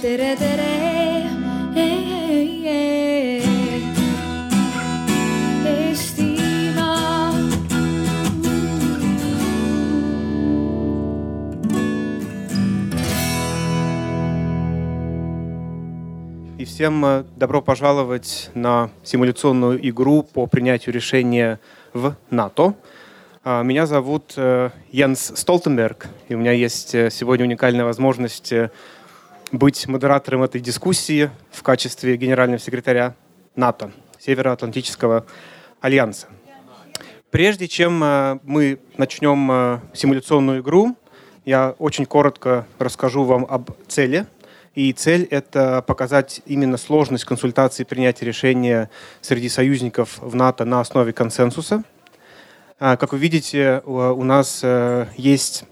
tere, tere. И всем э, добро пожаловать на симуляционную игру по принятию решения в НАТО. А, Меня зовут э, Йенс Столтенберг, и у меня есть э, сегодня уникальная возможность э, быть модератором этой дискуссии в качестве генерального секретаря НАТО, Североатлантического альянса. Прежде чем э, мы начнем э, симуляционную игру, я очень коротко расскажу вам об цели. И цель – это показать именно сложность консультации принятия решения среди союзников в НАТО на основе консенсуса. А, Как вы видите, у нас э, есть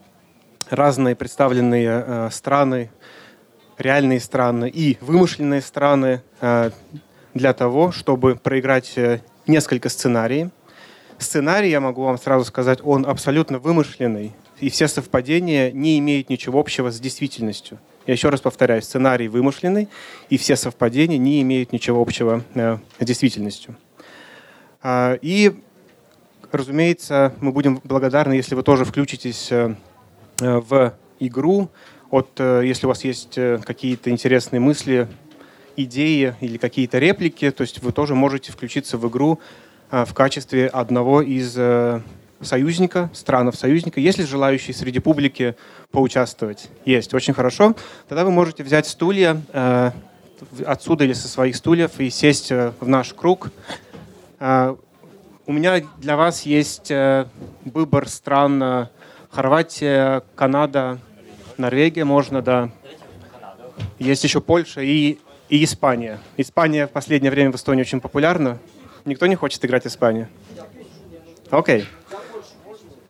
разные представленные страны, реальные страны и вымышленные страны э, для того, чтобы проиграть э, несколько сценариев. Сценарий, я могу вам сразу сказать, он абсолютно вымышленный, и все совпадения не имеют ничего общего с действительностью. Я еще раз повторяю, сценарий вымышленный, и все совпадения не имеют ничего общего э, с действительностью. А, И, разумеется, мы будем благодарны, если вы тоже включитесь в игру. Вот, э, если у вас есть э, какие-то интересные мысли, идеи или какие-то реплики, то есть вы тоже можете включиться в игру э, в качестве одного из союзника, странов союзника. Есть ли желающие среди публики поучаствовать? Есть, очень хорошо. Тогда вы можете взять стулья отсюда или со своих стульев и сесть в наш круг. У меня для вас есть выбор стран Хорватия, Канада, Норвегия, можно, да. Есть еще Польша и, и Испания. Испания в последнее время в Эстонии очень популярна. Никто не хочет играть Испанию? Окей.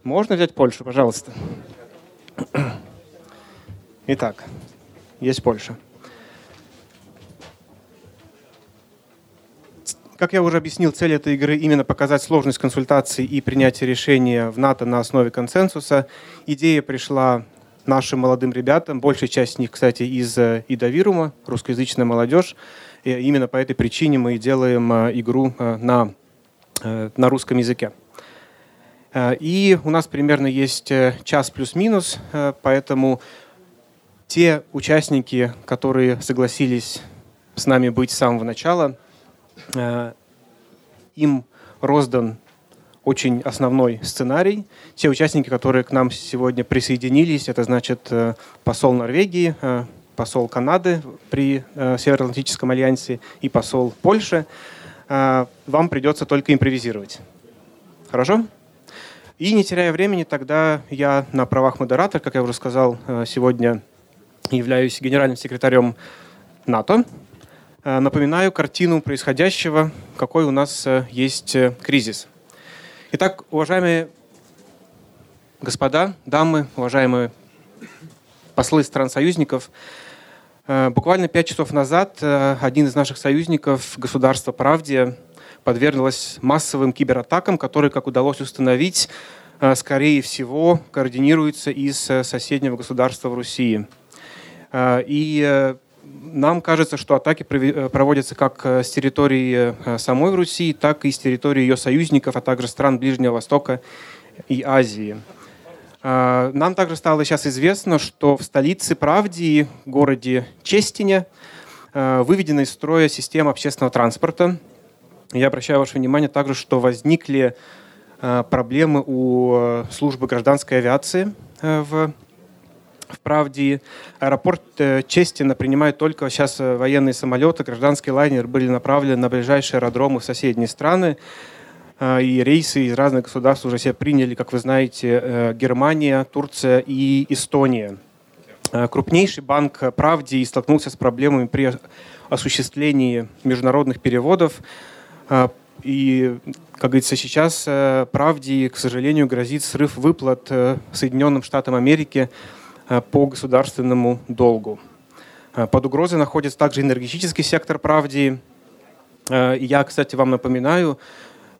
Можно взять Польшу, пожалуйста. Итак, есть Польша. Как я уже объяснил, цель этой игры именно показать сложность консультаций и принятия решения в НАТО на основе консенсуса. Идея пришла нашим молодым ребятам, большая часть них, кстати, из э, Идавирума, русскоязычная молодежь. И именно по этой причине мы делаем э, игру э, на, на русском языке. И у нас примерно есть час плюс-минус, поэтому те участники, которые согласились с нами быть с самого начала, им роздан очень основной сценарий. Те участники, которые к нам сегодня присоединились, это значит э, посол Норвегии, э, посол Канады при э, Североатлантическом альянсе и посол Польши, вам придется только импровизировать. Хорошо? И не теряя времени, тогда я на правах модератора, как я уже сказал, сегодня являюсь генеральным секретарем НАТО. Напоминаю картину происходящего, какой у нас есть кризис. Итак, уважаемые господа, дамы, уважаемые послы стран-союзников, э, буквально пять часов назад э, один из наших союзников, государство Правдия, подверглось массовым кибератакам, которые, как удалось установить, э, скорее всего, координируются из соседнего государства в России. И нам кажется, что атаки э, проводятся как э, с территории э, самой Руси, так и с территории ее союзников, а также стран Ближнего Востока и Азии. Э, Нам также стало сейчас известно, что в столице Правдии, городе Честине, выведена из строя система общественного транспорта. Я обращаю ваше внимание также, что возникли проблемы у службы гражданской авиации в в правде аэропорт э, Честина принимает только сейчас э, военные самолеты, гражданские лайнеры были направлены на ближайшие аэродромы в соседние страны. Э, И рейсы из разных государств уже себя приняли, как вы знаете, Германия, Турция и Эстония. Крупнейший банк Правди столкнулся с проблемами при осуществлении международных переводов. И, как говорится, сейчас Правде, к сожалению, грозит срыв выплат Соединенным Штатам Америки по государственному долгу. Э, Под угрозой находится также энергетический сектор Правди. Э, Я, кстати, вам напоминаю,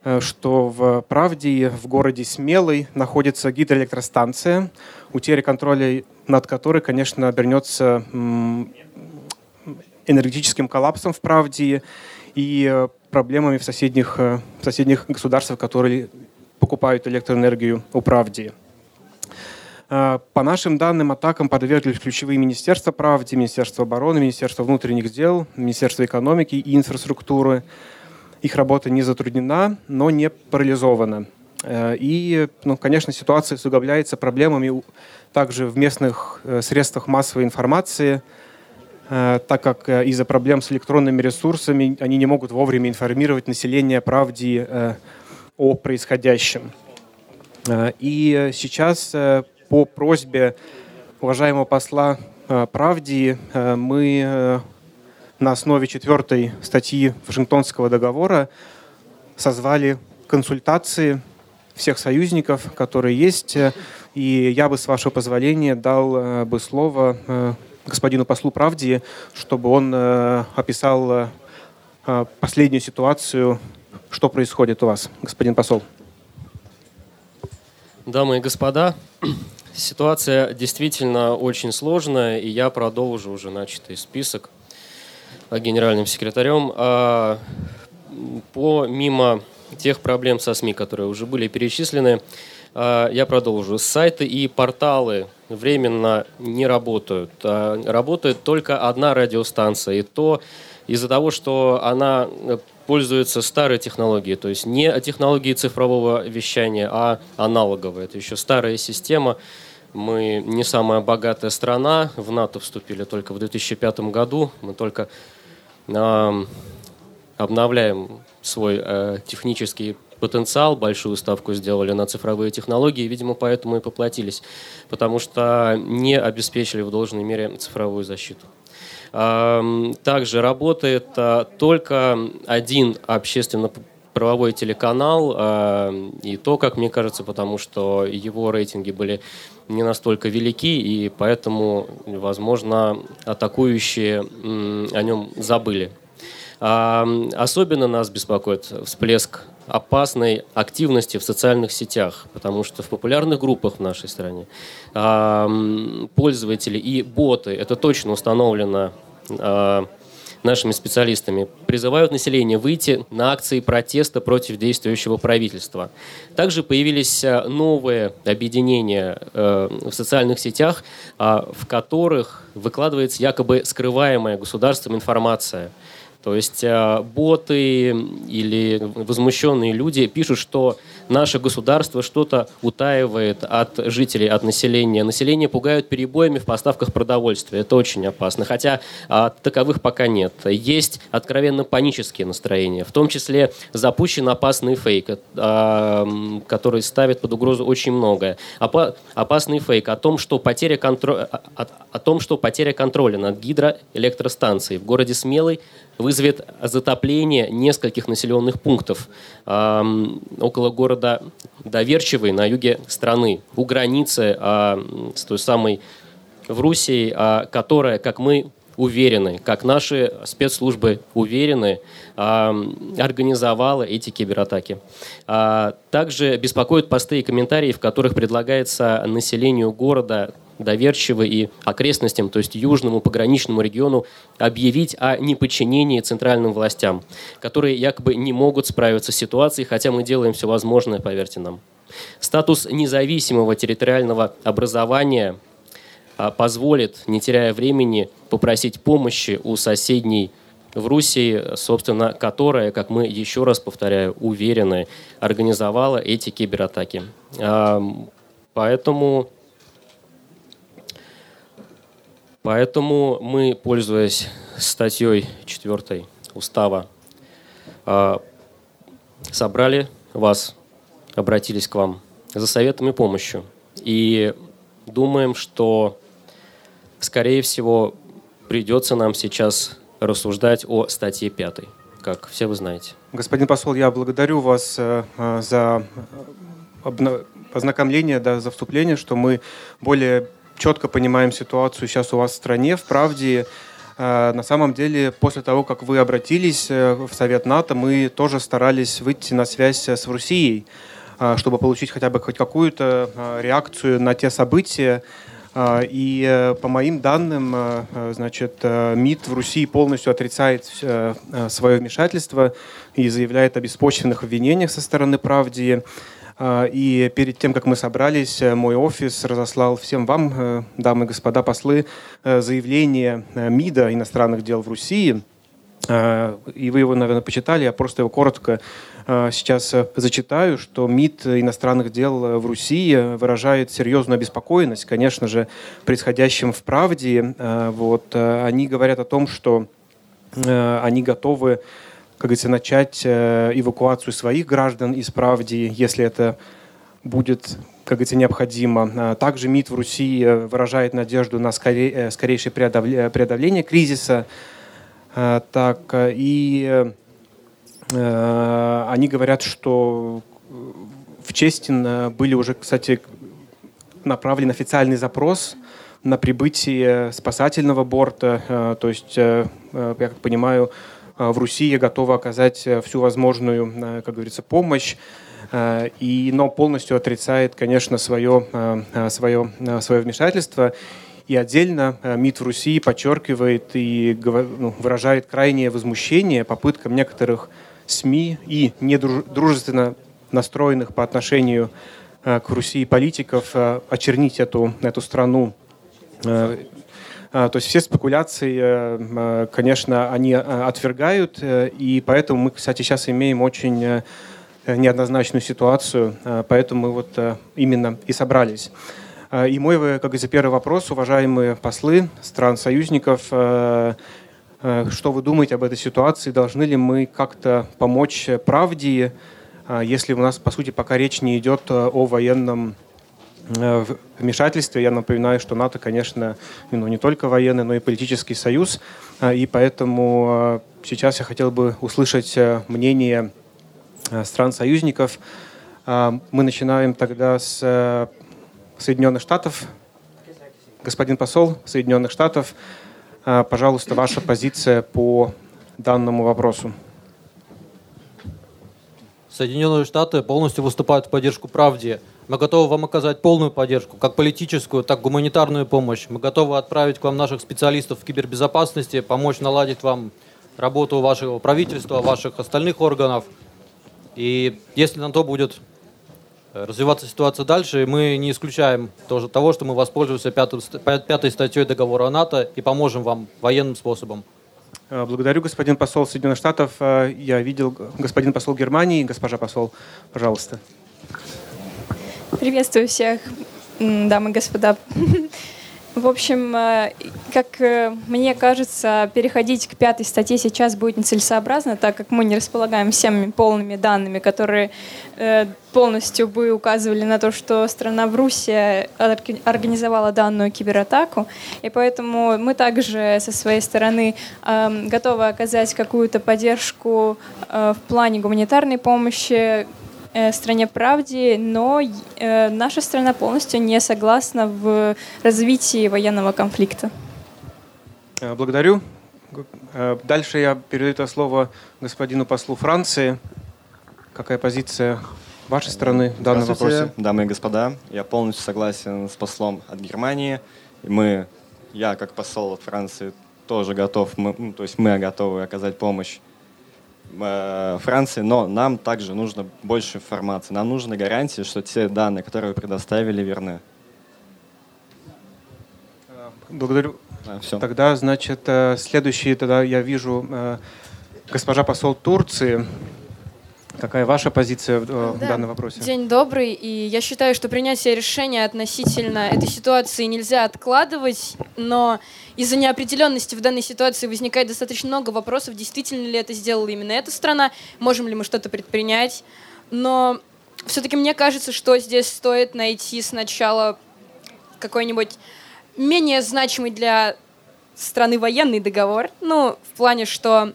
э, что в Правде, в городе Смелый, находится гидроэлектростанция, утеря контроля над которой, конечно, обернется энергетическим коллапсом в правде и проблемами в соседних, в соседних государствах, которые покупают электроэнергию у правде. По нашим данным, атакам подверглись ключевые министерства правды, Министерство обороны, Министерство внутренних дел, Министерство экономики и инфраструктуры. Их работа не затруднена, но не парализована. Э, и, ну, конечно, ситуация усугубляется проблемами также в местных э, средствах массовой информации, э, так как из-за проблем с электронными ресурсами они не могут вовремя информировать население о правде о происходящем. И сейчас по просьбе уважаемого посла Правди мы на основе четвертой статьи Вашингтонского договора созвали консультации всех союзников, которые есть. И я бы, с вашего позволения, дал э, бы слово э, господину послу Правди, чтобы он э, описал последнюю ситуацию, что происходит у вас, господин посол. Дамы и господа, ситуация действительно очень сложная, и я продолжу уже начатый список генеральным секретарем. А, помимо тех проблем со СМИ, которые уже были перечислены, а, я продолжу. Сайты и порталы временно не работают. А, работает только одна радиостанция, и то из-за того, что она пользуется старой технологией, то есть не технологией цифрового вещания, а аналоговой. Это еще старая система. Мы не самая богатая страна, в НАТО вступили только в 2005 году, мы только э, обновляем свой э, технический потенциал, большую ставку сделали на цифровые технологии, видимо, поэтому и поплатились, потому что не обеспечили в должной мере цифровую защиту. Также работает а, только один общественно правовой телеканал, а, и то, как мне кажется, потому что его рейтинги были не настолько велики, и поэтому, возможно, атакующие о нем забыли. Особенно нас беспокоит всплеск опасной активности в социальных сетях, потому что в популярных группах в нашей стране пользователи и боты, это точно установлено а, нашими специалистами, призывают население выйти на акции протеста против действующего правительства. Также появились а, новые объединения э, в социальных сетях, а, в которых выкладывается якобы скрываемая государством информация – то есть э, боты или возмущенные люди пишут, что наше государство что-то утаивает от жителей, от населения. Население пугают перебоями в поставках продовольствия. Это очень опасно. Хотя а, таковых пока нет. Есть откровенно панические настроения. В том числе запущен опасный фейк, а, который ставит под угрозу очень многое. Опа опасный фейк о том, что потеря, контро... о том, что потеря контроля над гидроэлектростанцией в городе Смелый вызовет затопление нескольких населенных пунктов э, около города Доверчивый на юге страны, у границы э, с той самой в Руси, э, которая, как мы уверены, как наши спецслужбы уверены, организовала эти кибератаки. Также беспокоят посты и комментарии, в которых предлагается населению города доверчиво и окрестностям, то есть южному пограничному региону, объявить о неподчинении центральным властям, которые якобы не могут справиться с ситуацией, хотя мы делаем все возможное, поверьте нам. Статус независимого территориального образования а, позволит, не теряя времени, попросить помощи у соседней в Руси, собственно, которая, как мы еще раз повторяю, уверены, организовала эти кибератаки. Поэтому Поэтому мы, пользуясь статьей 4 устава, а, собрали вас, обратились к вам за советом и помощью. И думаем, что, скорее всего, придется нам сейчас рассуждать о статье 5, как все вы знаете. Господин посол, я благодарю вас э, за ознакомление, да, за вступление, что мы более четко понимаем ситуацию сейчас у вас в стране, в правде. Э, на самом деле, после того, как вы обратились э, в Совет НАТО, мы тоже старались выйти на связь с Россией, э, чтобы получить хотя бы хоть какую-то реакцию на те события, А, и э, по моим данным, э, э, значит, МИД в Руси полностью отрицает свое вмешательство и заявляет о беспочвенных обвинениях со стороны правды. А, и перед тем, как мы собрались, мой офис разослал всем вам, дамы и господа послы, заявление МИДа иностранных дел в Руси. А, и вы его, наверное, почитали, я просто его коротко сейчас э, зачитаю, что МИД иностранных дел э, в Руси выражает серьезную обеспокоенность, конечно же, происходящим в правде. Вот, э, они говорят о том, что они готовы, как говорится, начать эвакуацию своих граждан из правды, если это будет как говорится, необходимо. Также МИД в Руси выражает надежду на скорейшее преодоление кризиса. Так, и Э, они говорят, что в Честин э, были уже, кстати, направлен официальный запрос на прибытие спасательного борта. Э, то есть, я как понимаю, в Руси готова оказать всю возможную, как говорится, помощь. И, но полностью отрицает, конечно, свое, свое, свое вмешательство. И отдельно МИД в Руси подчеркивает и ну, выражает крайнее возмущение попыткам некоторых СМИ и недружественно настроенных по отношению э, к Руси политиков э, очернить эту, эту страну. Э, то есть все спекуляции, конечно, они отвергают, и поэтому мы, кстати, сейчас имеем очень неоднозначную ситуацию, поэтому мы вот именно и собрались. И мой, как говорится, первый вопрос, уважаемые послы стран-союзников, Э, что вы думаете об этой ситуации? Должны ли мы как-то помочь правде, э, если у нас, по сути, пока речь не идет э, о военном вмешательстве. Я напоминаю, что НАТО, конечно, ну, не только военный, но и политический союз. И поэтому сейчас я хотел бы услышать мнение стран-союзников. Мы начинаем тогда с Соединенных Штатов. Господин посол Соединенных Штатов, пожалуйста, ваша позиция по данному вопросу. Соединенные Штаты полностью выступают в поддержку правде. Мы готовы вам оказать полную поддержку, как политическую, так и гуманитарную помощь. Мы готовы отправить к вам наших специалистов в кибербезопасности, помочь наладить вам работу вашего правительства, ваших остальных органов. И если на то будет Э, развиваться ситуация дальше, мы не исключаем тоже того, что мы воспользуемся пятой, пятой статьей договора НАТО и поможем вам военным способом. Э, благодарю, господин посол Соединенных Штатов. Э, я видел господин посол Германии. Госпожа посол, пожалуйста. Приветствую всех, дамы и господа. В общем, э, как э, мне кажется, переходить к пятой статье сейчас будет нецелесообразно, так как мы не располагаем всеми полными данными, которые э, полностью бы указывали на то, что страна в Руси организовала данную кибератаку. И поэтому мы также со своей стороны готовы оказать какую-то поддержку в плане гуманитарной помощи, стране правде, но э, наша страна полностью не согласна в развитии военного конфликта. Э, благодарю. Дальше я передаю это слово господину послу Франции. Какая позиция вашей страны в данном вопросе? дамы и господа. Я полностью согласен с послом от Германии. Мы, я как посол от Франции тоже готов, мы, ну, то есть мы готовы оказать помощь Э, Франции, но нам также нужно больше информации. Нам нужны гарантии, что те данные, которые вы предоставили, верны. Благодарю. А, все. Тогда, значит, э, следующий, тогда я вижу э, госпожа посол Турции. Какая ваша позиция в, да. данном вопросе? День добрый, и я считаю, что принятие решения относительно этой ситуации нельзя откладывать, но из-за неопределенности в данной ситуации возникает достаточно много вопросов, действительно ли это сделала именно эта страна, можем ли мы что-то предпринять. Но все-таки мне кажется, что здесь стоит найти сначала какой-нибудь менее значимый для страны военный договор. Ну, в плане, что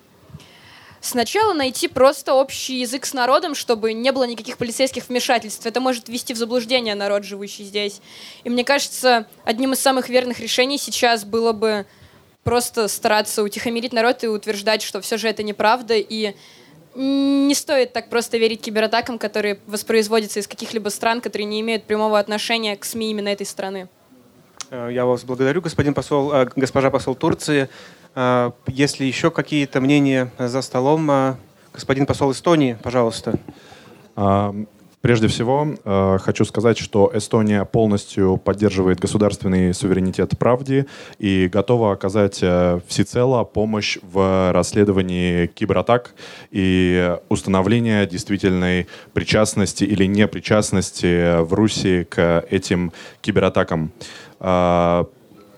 Сначала найти просто общий язык с народом, чтобы не было никаких полицейских вмешательств. Это может ввести в заблуждение народ, живущий здесь. И мне кажется, одним из самых верных решений сейчас было бы просто стараться утихомирить народ и утверждать, что все же это неправда, и не стоит так просто верить кибератакам, которые воспроизводятся из каких-либо стран, которые не имеют прямого отношения к СМИ именно этой страны. Э, я вас благодарю, господин посол, э, госпожа посол Турции. Э, если еще какие-то мнения за столом, господин посол Эстонии, пожалуйста. Прежде всего, хочу сказать, что Эстония полностью поддерживает государственный суверенитет правде и готова оказать э, всецело помощь в расследовании кибератак и установления действительной причастности или непричастности в Руси к этим кибератакам.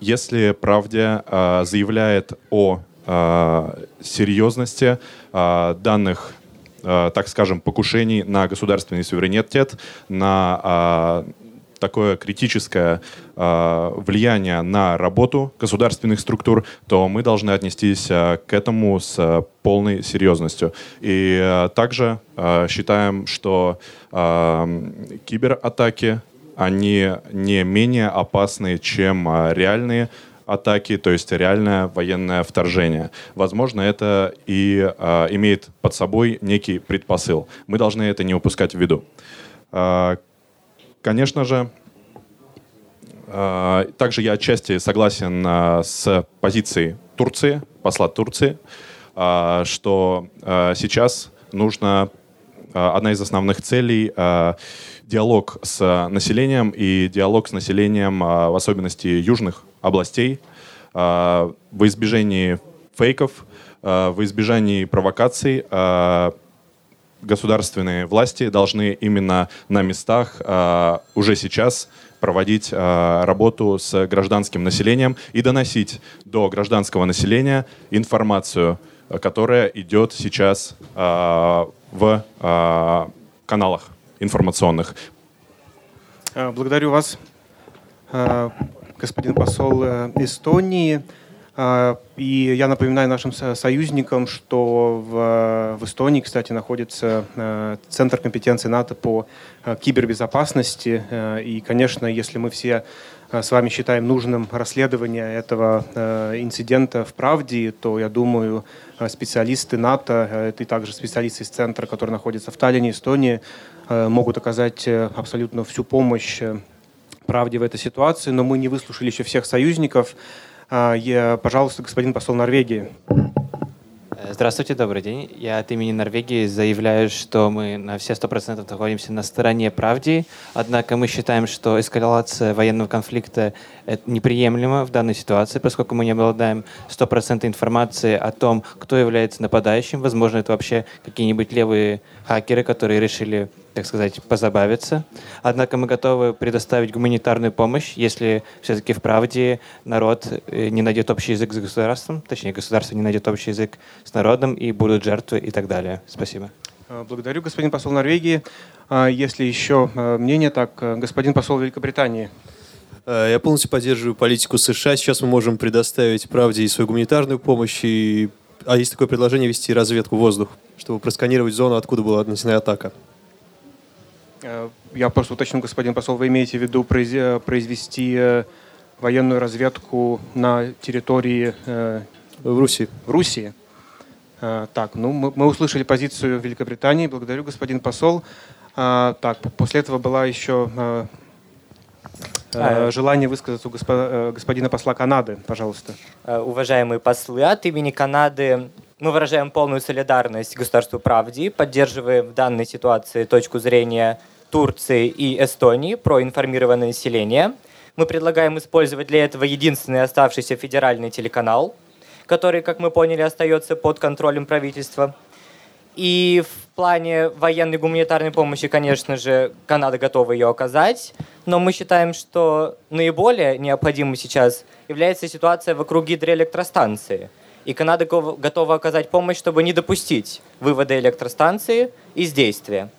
Если правде э, заявляет о э, серьезности э, данных Э, так скажем, покушений на государственный суверенитет, на а, такое критическое э, влияние на работу государственных структур, то мы должны отнестись э, к этому с полной серьезностью. И э, также э, считаем, что э, кибератаки, они не менее опасны, чем э, реальные атаки, то есть реальное военное вторжение. Возможно, это и э, имеет под собой некий предпосыл. Мы должны это не упускать в виду. Э, конечно же, э, также я отчасти согласен э, с позицией Турции, посла Турции, э, что э, сейчас нужно одна из основных целей э, диалог с населением и диалог с населением, в особенности южных областей в избежании фейков, в избежании провокаций государственные власти должны именно на местах уже сейчас проводить работу с гражданским населением и доносить до гражданского населения информацию, которая идет сейчас каналах информационных. Благодарю вас господин посол э, Эстонии. И я напоминаю нашим союзникам, что в, в Эстонии, кстати, находится э, Центр компетенции НАТО по э, кибербезопасности. И, конечно, если мы все с вами считаем нужным расследование этого инцидента в правде, то, я думаю, специалисты НАТО и также специалисты из центра, который находится в Таллине, Эстонии, могут оказать абсолютно всю помощь правде в этой ситуации, но мы не выслушали еще всех союзников. Пожалуйста, господин посол Норвегии. Э, здравствуйте, добрый день. Я от имени Норвегии заявляю, что мы на все сто процентов находимся на стороне правды, однако мы считаем, что эскалация военного конфликта неприемлема в данной ситуации, поскольку мы не обладаем стопроцентной информации о том, кто является нападающим. Возможно, это вообще какие-нибудь левые хакеры, которые решили так сказать, позабавиться. Однако мы готовы предоставить гуманитарную помощь, если все-таки в правде народ э, не найдет общий язык с государством, точнее, государство не найдет общий язык с народом и будут жертвы и так далее. Спасибо. А, благодарю, господин посол Норвегии. А, если еще а, мнение, так, господин посол Великобритании. Я полностью поддерживаю политику США. Сейчас мы можем предоставить правде и свою гуманитарную помощь, и... а есть такое предложение вести разведку в воздух, чтобы просканировать зону, откуда была нанесена атака. Э, я просто уточню, господин посол, вы имеете в виду произвести э, военную разведку на территории... Э, в Руси. В Руси. Так, ну мы, мы услышали позицию Великобритании. Благодарю, господин посол. Так, после этого была еще желание высказаться у господина посла Канады. Пожалуйста. Уважаемые послы, от имени Канады мы выражаем полную солидарность государству правде, поддерживаем в данной ситуации точку зрения Турции и Эстонии про информированное население. Мы предлагаем использовать для этого единственный оставшийся федеральный телеканал, который, как мы поняли, остается под контролем правительства. И в плане военной гуманитарной помощи, конечно же, Канада готова ее оказать, но мы считаем, что наиболее необходимой сейчас является ситуация вокруг гидроэлектростанции – и Канада готова оказать помощь, чтобы не допустить вывода электростанции из действия,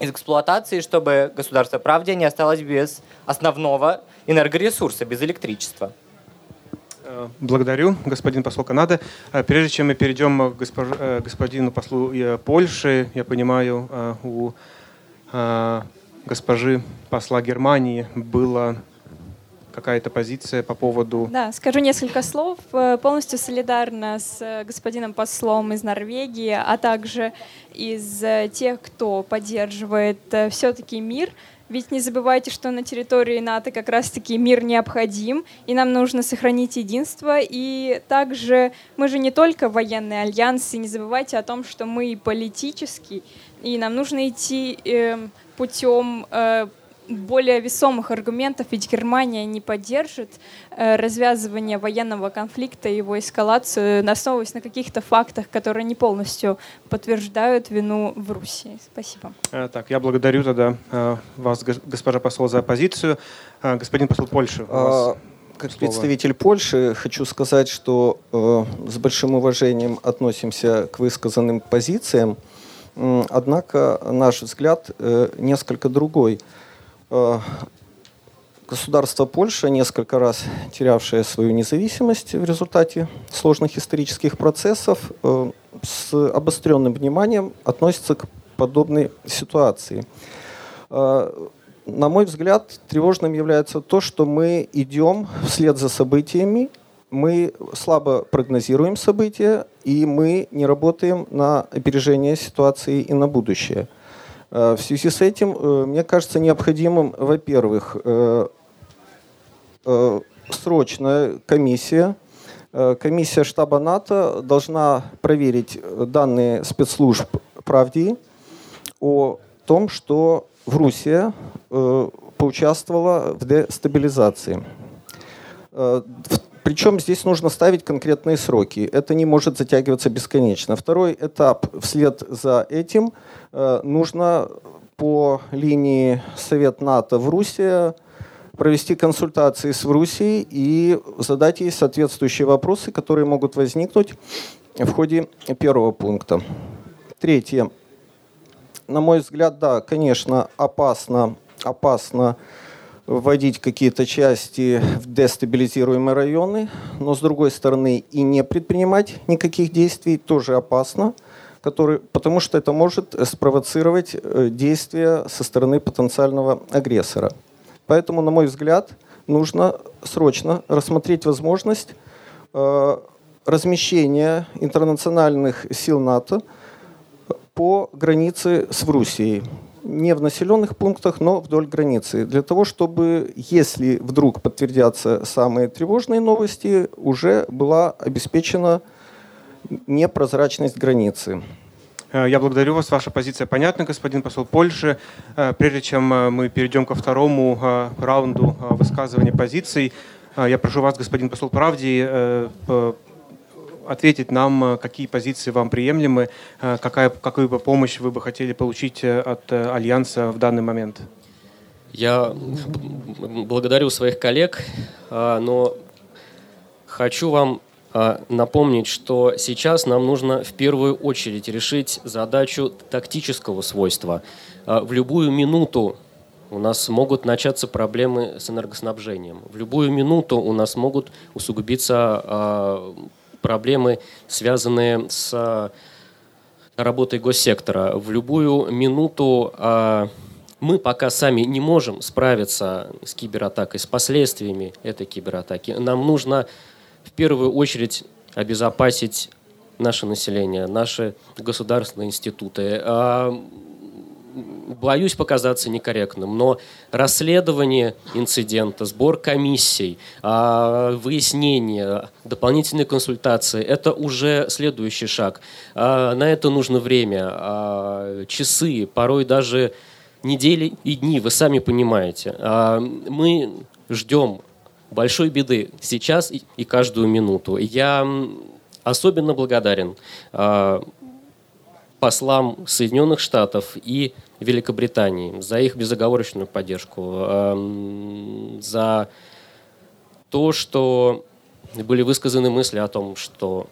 из эксплуатации, чтобы государство правде не осталось без основного энергоресурса, без электричества. Э, благодарю, господин посол Канады. Э, прежде чем мы перейдем к э, господину послу Польши, я понимаю, у госпожи посла Германии было какая-то позиция по поводу... Да, скажу несколько слов. Э, полностью солидарна с э, господином послом из Норвегии, а также из э, тех, кто поддерживает все-таки мир Ведь не забывайте, что на территории НАТО как раз-таки мир необходим, и нам нужно сохранить единство. И также мы же не только военный альянс, и не забывайте о том, что мы политический, и нам нужно идти э, путем э, более весомых аргументов, ведь Германия не поддержит э, развязывание военного конфликта и его эскалацию, основываясь на каких-то фактах, которые не полностью подтверждают вину в Руси. Спасибо. Э, так, я благодарю тогда э, вас, госпожа посол, за позицию. Господин посол Польши, а, как слово. представитель Польши хочу сказать, что э, с большим уважением относимся к высказанным позициям, однако наш взгляд э, несколько другой. Э, государство Польша, несколько раз терявшее свою независимость в результате сложных исторических процессов, э, с обостренным вниманием относится к подобной ситуации. Э, на мой взгляд, тревожным является то, что мы идем вслед за событиями, мы слабо прогнозируем события, и мы не работаем на опережение ситуации и на будущее – в связи с этим, э, мне кажется необходимым, во-первых, э, срочная комиссия. Комиссия штаба НАТО должна проверить данные спецслужб правди о том, что в Руси поучаствовала в дестабилизации. Причем здесь нужно ставить конкретные сроки. Это не может затягиваться бесконечно. Второй этап вслед за этим э, нужно по линии Совет НАТО в Руси провести консультации с Руси и задать ей соответствующие вопросы, которые могут возникнуть в ходе первого пункта. Третье. На мой взгляд, да, конечно, опасно, опасно вводить какие-то части в дестабилизируемые районы, но с другой стороны и не предпринимать никаких действий тоже опасно, который, потому что это может спровоцировать э, действия со стороны потенциального агрессора. Поэтому, на мой взгляд, нужно срочно рассмотреть возможность э, размещения интернациональных сил НАТО по границе с Руссией не в населенных пунктах, но вдоль границы, для того, чтобы, если вдруг подтвердятся самые тревожные новости, уже была обеспечена непрозрачность границы. Э, я благодарю вас. Ваша позиция понятна, господин посол Польши. Э, прежде чем э, мы перейдем ко второму раунду высказывания позиций, я прошу вас, господин посол Правди, ответить нам, э, какие позиции вам приемлемы, э, какая, какую бы помощь вы бы хотели получить э, от Альянса в данный момент. Я благодарю своих коллег, но хочу вам напомнить, что сейчас нам нужно в первую очередь решить задачу тактического свойства. В любую минуту у нас могут начаться проблемы с энергоснабжением. В любую минуту у нас могут усугубиться проблемы, связанные с э, работой госсектора. В любую минуту э, мы пока сами не можем справиться с кибератакой, с последствиями этой кибератаки. Нам нужно в первую очередь обезопасить наше население, наши государственные институты. Боюсь показаться некорректным, но расследование инцидента, сбор комиссий, а, выяснение, дополнительные консультации – это уже следующий шаг. А, на это нужно время, а, часы, порой даже недели и дни, вы сами понимаете. Мы ждем большой беды сейчас и каждую минуту. Я особенно благодарен послам Соединенных Штатов и Великобритании за их безоговорочную поддержку, эм, за то, что были высказаны мысли о том, что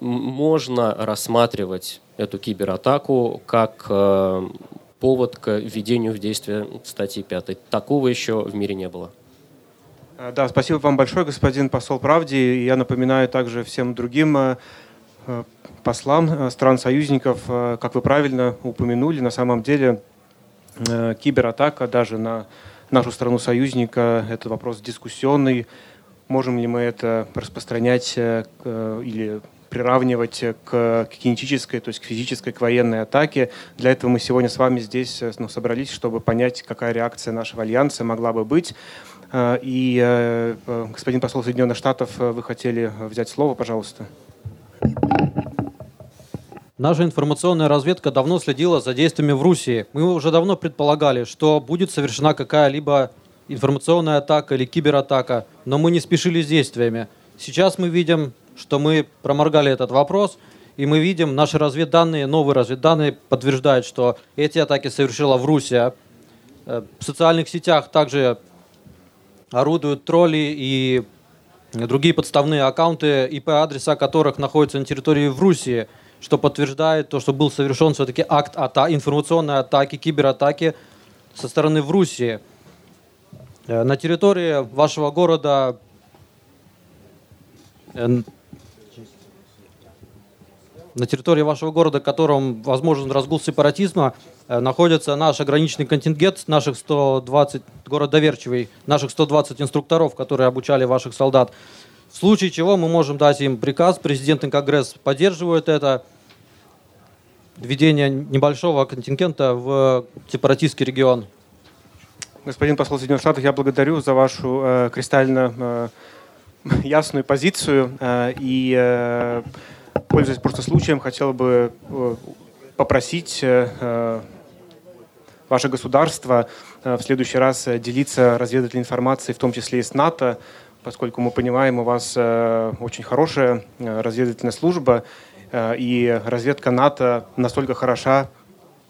можно рассматривать эту кибератаку как э, повод к введению в действие статьи 5. Такого еще в мире не было. Э, да, спасибо вам большое, господин посол Правди. Я напоминаю также всем другим э, послам э, стран-союзников, э, как вы правильно упомянули, на самом деле э, кибератака даже на нашу страну-союзника – это вопрос дискуссионный. Можем ли мы это распространять или приравнивать к кинетической, то есть к физической, к военной атаке. Для этого мы сегодня с вами здесь ну, собрались, чтобы понять, какая реакция нашего альянса могла бы быть. И, господин посол Соединенных Штатов, вы хотели взять слово, пожалуйста. Наша информационная разведка давно следила за действиями в Руси. Мы уже давно предполагали, что будет совершена какая-либо информационная атака или кибератака, но мы не спешили с действиями. Сейчас мы видим, что мы проморгали этот вопрос, и мы видим, наши разведданные, новые разведданные подтверждают, что эти атаки совершила в Руси. Э, в социальных сетях также орудуют тролли и другие подставные аккаунты, IP-адреса которых находятся на территории в Руси что подтверждает то, что был совершен все-таки акт ата информационной атаки, кибератаки со стороны в Руси. Э, на территории вашего города э, на территории вашего города, в котором возможен разгул сепаратизма, находится наш ограниченный контингент, наших 120, город Доверчивый, наших 120 инструкторов, которые обучали ваших солдат. В случае чего мы можем дать им приказ, президент и Конгресс поддерживают это, введение небольшого контингента в сепаратистский регион. Господин посол Соединенных Штатов, я благодарю за вашу э, кристально э, ясную позицию. Э, и, э, пользуясь просто случаем, хотел бы э, попросить э, э ваше государство э, в следующий раз делиться разведывательной информацией, в том числе и с НАТО, поскольку мы понимаем, у вас э, очень хорошая э, разведывательная служба, Э, и разведка НАТО настолько хороша,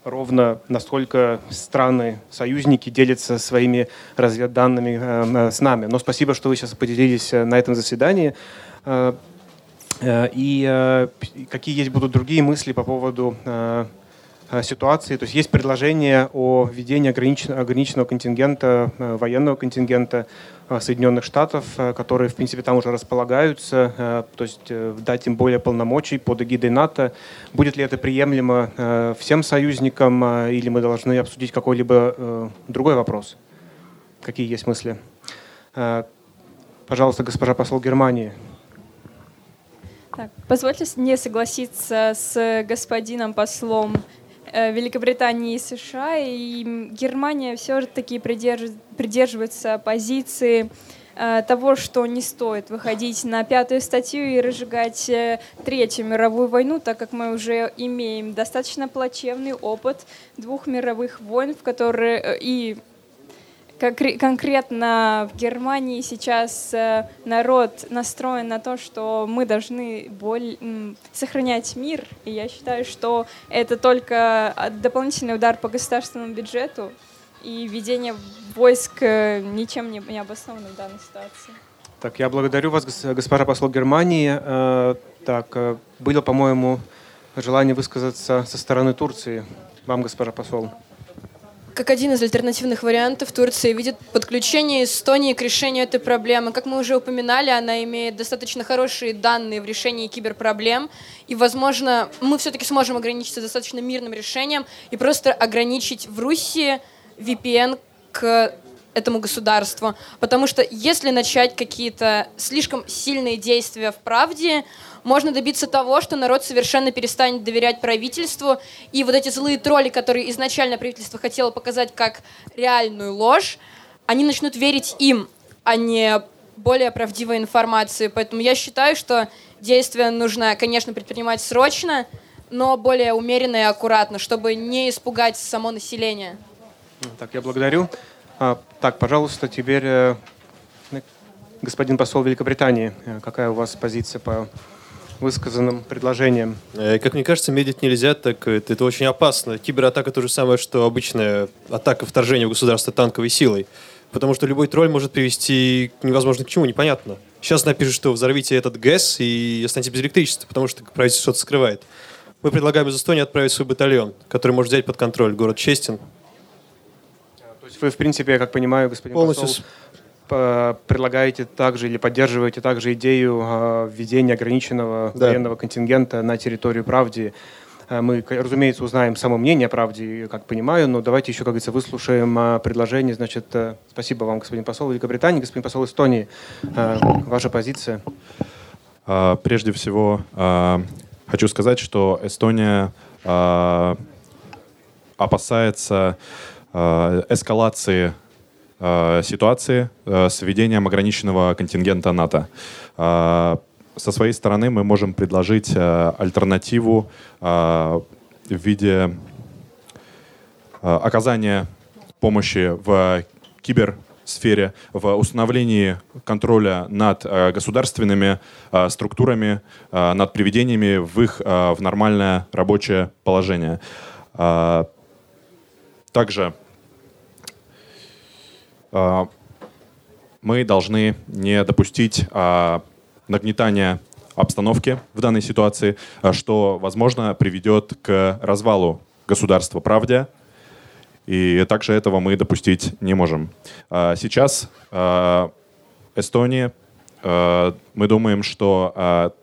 ровно настолько страны-союзники делятся своими разведданными э, с нами. Но спасибо, что вы сейчас поделились э, на этом заседании. И какие есть будут другие мысли по поводу ситуации. То есть есть предложение о введении ограниченного, контингента, военного контингента Э, Соединенных Штатов, э, которые, в принципе, там уже располагаются, э, то есть дать им более полномочий под эгидой НАТО. Будет ли это приемлемо всем союзникам, или мы должны обсудить какой-либо другой вопрос? Какие есть мысли? Пожалуйста, госпожа посол Германии. Так, позвольте не согласиться с господином послом Э, Великобритании и США, и Германия все-таки придерживается позиции э, того, что не стоит выходить на пятую статью и разжигать э, Третью мировую войну, так как мы уже имеем достаточно плачевный опыт двух мировых войн, в которые и конкретно в Германии сейчас э, народ настроен на то, что мы должны боль... сохранять мир. И я считаю, что это только дополнительный удар по государственному бюджету и введение войск э, ничем не, не обосновано в данной ситуации. Так, я благодарю вас, госпожа посол Германии. Э, так, было, по-моему, желание высказаться со стороны Турции. Вам, госпожа посол как один из альтернативных вариантов Турция видит подключение Эстонии к решению этой проблемы. Как мы уже упоминали, она имеет достаточно хорошие данные в решении киберпроблем, и, возможно, мы все-таки сможем ограничиться достаточно мирным решением и просто ограничить в Руси VPN к этому государству. Потому что если начать какие-то слишком сильные действия в правде, можно добиться того, что народ совершенно перестанет доверять правительству, и вот эти злые тролли, которые изначально правительство хотело показать как реальную ложь, они начнут верить им, а не более правдивой информации. Поэтому я считаю, что действия нужно, конечно, предпринимать срочно, но более умеренно и аккуратно, чтобы не испугать само население. Так, я благодарю. А, так, пожалуйста, теперь э, господин посол Великобритании. Э, какая у вас позиция по высказанным предложениям? Э, как мне кажется, медлить нельзя, так это, это очень опасно. Кибератака то же самое, что обычная атака вторжения в государство танковой силой. Потому что любой тролль может привести невозможно к чему, непонятно. Сейчас напишут, что взорвите этот ГЭС и останетесь без электричества, потому что правительство что-то скрывает. Мы предлагаем из Эстонии отправить свой батальон, который может взять под контроль город Честин, то есть вы, в принципе, я как понимаю, господин Полностью посол, предлагаете также или поддерживаете также идею а, введения ограниченного да. военного контингента на территорию Правди. А, мы, разумеется, узнаем само мнение о правде, как понимаю, но давайте еще, как говорится, выслушаем а, предложение. Значит, э, спасибо вам, господин посол Великобритании, господин посол Эстонии. Ваша позиция? Прежде всего, хочу сказать, что Эстония опасается эскалации ситуации с введением ограниченного контингента НАТО. Со своей стороны мы можем предложить альтернативу в виде оказания помощи в кибер сфере, в установлении контроля над э, государственными э, структурами, э, над приведениями в их в нормальное рабочее положение. Также мы должны не допустить нагнетания обстановки в данной ситуации, что, возможно, приведет к развалу государства правде, и также этого мы допустить не можем. А, сейчас а, Эстония, а, мы думаем, что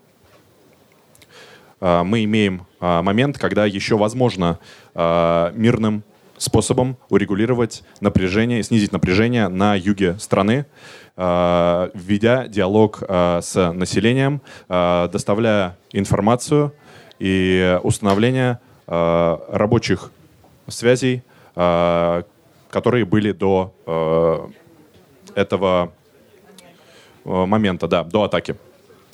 мы имеем момент, когда еще возможно мирным способом урегулировать напряжение, снизить напряжение на юге страны, введя диалог с населением, доставляя информацию и установление рабочих связей которые были до этого момента, да, до атаки.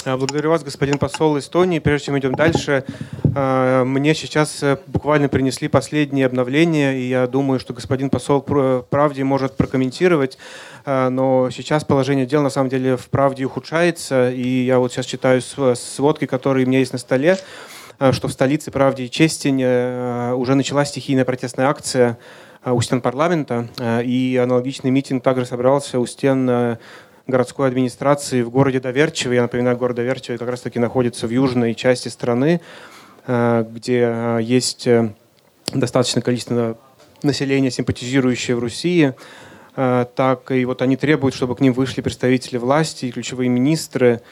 А, благодарю вас, господин посол Эстонии. Прежде чем идем дальше, мне сейчас буквально принесли последние обновления, и я думаю, что господин посол правде может прокомментировать, но сейчас положение дел на самом деле в правде ухудшается, и я вот сейчас читаю сводки, которые у меня есть на столе. Э, что в столице «Правде и чести» э, уже началась стихийная протестная акция э, у стен парламента, и аналогичный митинг также собрался у стен городской администрации в городе Доверчиво. Я напоминаю, город Доверчиво как раз-таки находится в южной части страны, где есть достаточное количество населения, симпатизирующее в России. Так и вот они требуют, чтобы к ним вышли представители власти и ключевые министры,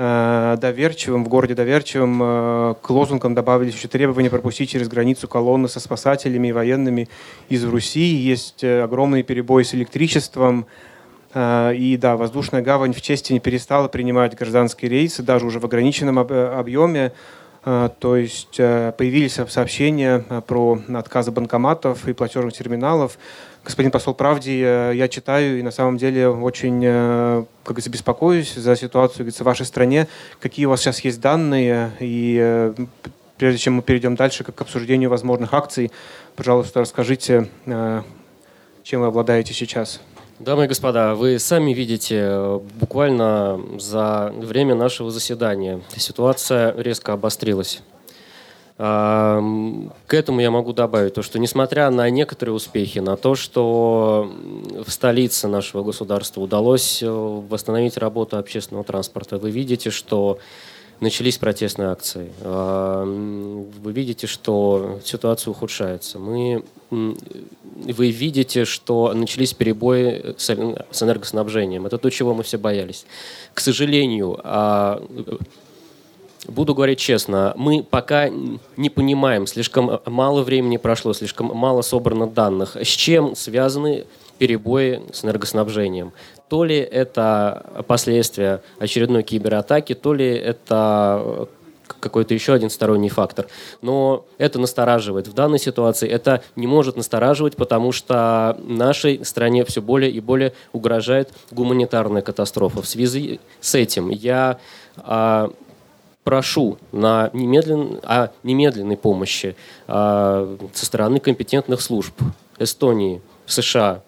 Э, доверчивым, в городе доверчивым э, к лозунгам добавились еще требования пропустить через границу колонны со спасателями и военными из Руси. Есть э, огромные перебои с электричеством. И да, воздушная гавань в чести не перестала принимать гражданские рейсы, даже уже в ограниченном объеме. То есть появились сообщения про отказы банкоматов и платежных терминалов господин посол Правди, э, я читаю и на самом деле очень э, как говорится, беспокоюсь за ситуацию в вашей стране. Какие у вас сейчас есть данные? И э, прежде чем мы перейдем дальше к обсуждению возможных акций, пожалуйста, расскажите, чем вы обладаете сейчас. Дамы и господа, вы сами видите, буквально за время нашего заседания ситуация резко обострилась. К этому я могу добавить то, что несмотря на некоторые успехи, на то, что в столице нашего государства удалось э, восстановить работу общественного транспорта, вы видите, что начались протестные акции. Вы видите, что ситуация ухудшается. Мы, вы видите, что начались перебои с энергоснабжением. Это то, чего мы все боялись. К сожалению, а, Буду говорить честно, мы пока не понимаем, слишком мало времени прошло, слишком мало собрано данных, с чем связаны перебои с энергоснабжением. То ли это последствия очередной кибератаки, то ли это какой-то еще один сторонний фактор. Но это настораживает. В данной ситуации это не может настораживать, потому что нашей стране все более и более угрожает гуманитарная катастрофа. В связи с этим я а, прошу на немедлен, о немедленной помощи э, со стороны компетентных служб Эстонии, США,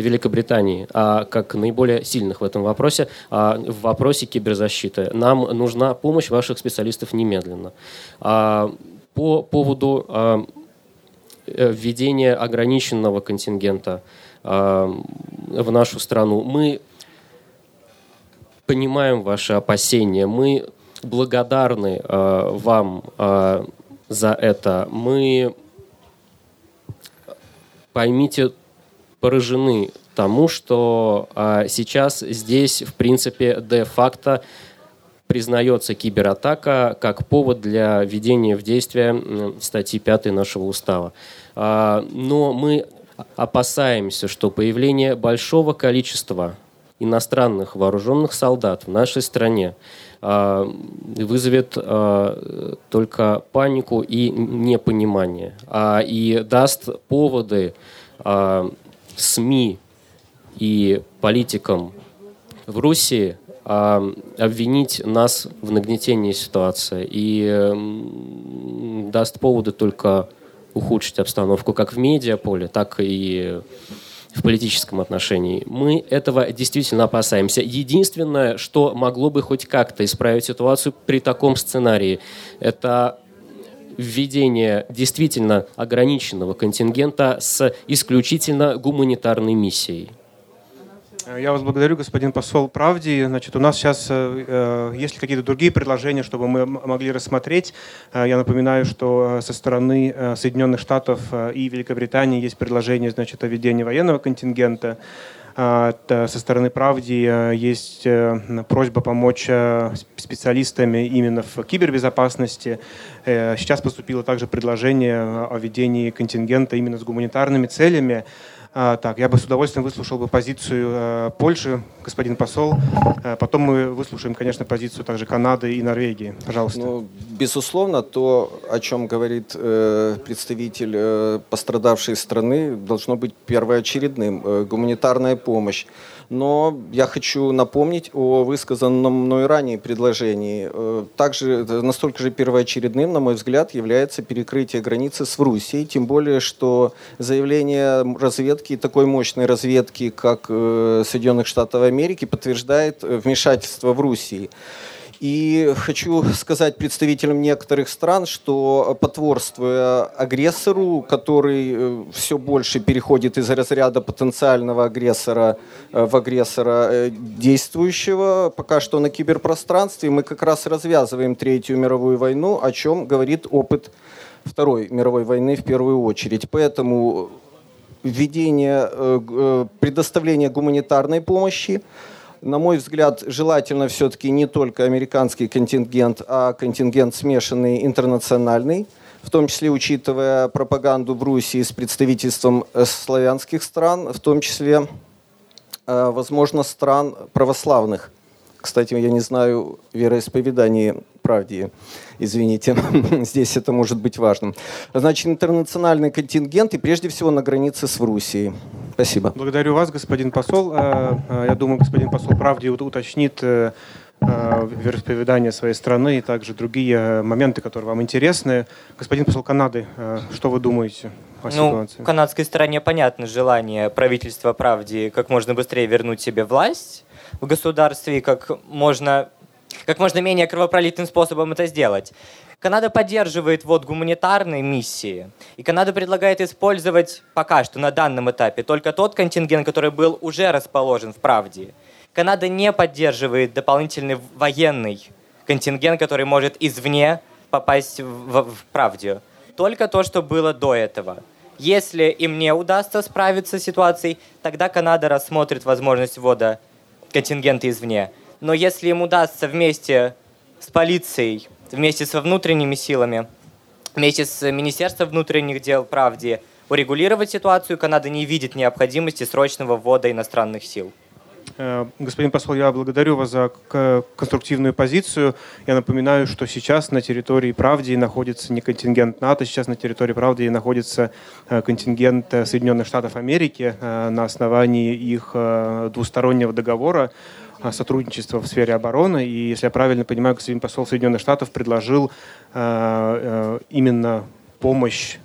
Великобритании, а как наиболее сильных в этом вопросе, а в вопросе киберзащиты. Нам нужна помощь ваших специалистов немедленно. А, по поводу а, введения ограниченного контингента а, в нашу страну, мы понимаем ваши опасения, мы благодарны э, вам э, за это. Мы, поймите, поражены тому, что э, сейчас здесь, в принципе, де-факто признается кибератака как повод для введения в действие статьи 5 нашего устава. Э, но мы опасаемся, что появление большого количества иностранных вооруженных солдат в нашей стране а, вызовет а, только панику и непонимание, а и даст поводы СМИ и политикам в Руси обвинить нас в нагнетении ситуации и даст поводы только ухудшить обстановку как в медиаполе, так и в политическом отношении. Мы этого действительно опасаемся. Единственное, что могло бы хоть как-то исправить ситуацию при таком сценарии, это введение действительно ограниченного контингента с исключительно гуманитарной миссией. Я вас благодарю, господин посол Правди. Значит, у нас сейчас э, э есть ли какие-то другие предложения, чтобы мы могли рассмотреть? Э, я напоминаю, что э, со стороны э, Соединенных Штатов э, и Великобритании есть предложение значит, о введении военного контингента. Э, со стороны Правди э, есть э, просьба помочь специалистами именно в кибербезопасности. Сейчас поступило также предложение о введении контингента именно с гуманитарными целями. А, так, я бы с удовольствием выслушал бы позицию э, Польши, господин посол. Э, потом мы выслушаем, конечно, позицию также Канады и Норвегии. Пожалуйста. Ну, безусловно, то, о чем говорит э, представитель пострадавшей страны, должно быть первоочередным. Гуманитарная помощь. Но я хочу напомнить о высказанном мной ранее предложении. Э, также э, настолько же первоочередным, на мой взгляд, является перекрытие границы с Руссией, тем более, что заявление разведки, такой мощной разведки, как э, Соединенных Штатов Америки, подтверждает вмешательство в Руссии. И хочу сказать представителям некоторых стран, что потворствуя агрессору, который э, все больше переходит из разряда потенциального агрессора э, в агрессора э, действующего, пока что на киберпространстве, мы как раз развязываем Третью мировую войну, о чем говорит опыт Второй мировой войны в первую очередь. Поэтому введение, предоставление гуманитарной помощи, на мой взгляд, желательно все-таки не только американский контингент, а контингент смешанный интернациональный, в том числе учитывая пропаганду в Руси с представительством э, славянских стран, в том числе, э, возможно, стран православных. Кстати, я не знаю вероисповедание правде, извините, здесь это может быть важным. Значит, интернациональный контингент и прежде всего на границе с Руссией. Спасибо. Благодарю вас, господин посол. Э, э, я думаю, господин посол правде уточнит э, вероисповедание своей страны и также другие моменты, которые вам интересны. Господин посол Канады, что вы думаете о ну, ситуации? В канадской стороне понятно желание правительства правде как можно быстрее вернуть себе власть в государстве и как можно, как можно менее кровопролитным способом это сделать. Канада поддерживает вот гуманитарные миссии, и Канада предлагает использовать пока что на данном этапе только тот контингент, который был уже расположен в правде. Канада не поддерживает дополнительный военный контингент, который может извне попасть в, в, в правде. Только то, что было до этого. Если им не удастся справиться с ситуацией, тогда Канада рассмотрит возможность ввода контингента извне. Но если им удастся вместе с полицией вместе со внутренними силами, вместе с Министерством внутренних дел правде урегулировать ситуацию, Канада не видит необходимости срочного ввода иностранных сил. Э, господин посол, я благодарю вас за конструктивную позицию. Я напоминаю, что сейчас на территории Правдии находится не контингент НАТО, сейчас на территории Правдии находится э, контингент Соединенных Штатов Америки э, на основании их двустороннего договора сотрудничества в сфере обороны. И, если я правильно понимаю, господин посол Соединенных Штатов предложил э, э, именно помощь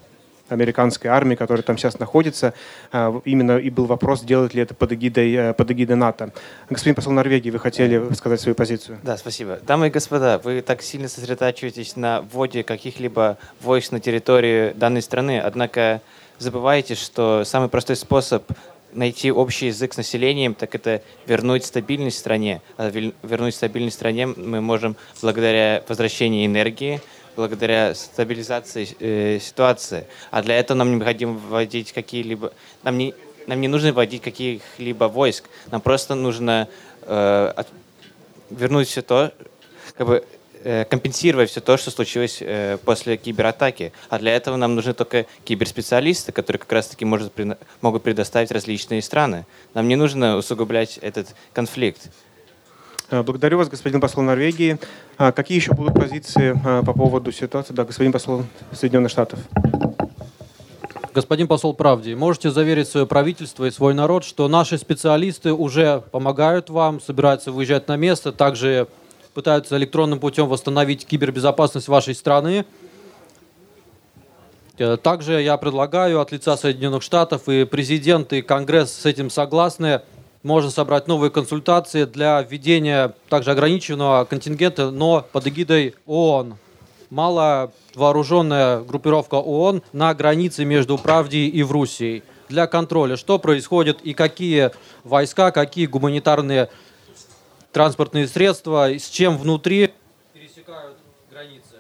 американской армии, которая там сейчас находится. Э, именно и был вопрос, делает ли это под эгидой, под эгидой НАТО. Господин посол Норвегии, вы хотели сказать свою позицию? Да, спасибо. Дамы и господа, вы так сильно сосредотачиваетесь на вводе каких-либо войск на территории данной страны, однако забываете, что самый простой способ найти общий язык с населением, так это вернуть стабильность стране. А вернуть стабильность стране мы можем благодаря возвращению энергии, благодаря стабилизации э, ситуации. А для этого нам необходимо вводить какие-либо... Нам не, нам не нужно вводить каких-либо войск. Нам просто нужно э, от, вернуть все то, как бы компенсировать все то, что случилось э, после кибератаки. А для этого нам нужны только киберспециалисты, которые как раз-таки может, могут предоставить различные страны. Нам не нужно усугублять этот конфликт. Благодарю вас, господин посол Норвегии. А какие еще будут позиции по поводу ситуации? Да, господин посол Соединенных Штатов. Господин посол Правди, можете заверить свое правительство и свой народ, что наши специалисты уже помогают вам, собираются выезжать на место, также пытаются электронным путем восстановить кибербезопасность вашей страны. Э, также я предлагаю от лица Соединенных Штатов и президент и Конгресс с этим согласны. Можно собрать новые консультации для введения также ограниченного контингента, но под эгидой ООН мало вооруженная группировка ООН на границе между Правдией и Врусией для контроля, что происходит и какие войска, какие гуманитарные транспортные средства, с чем внутри пересекают границы.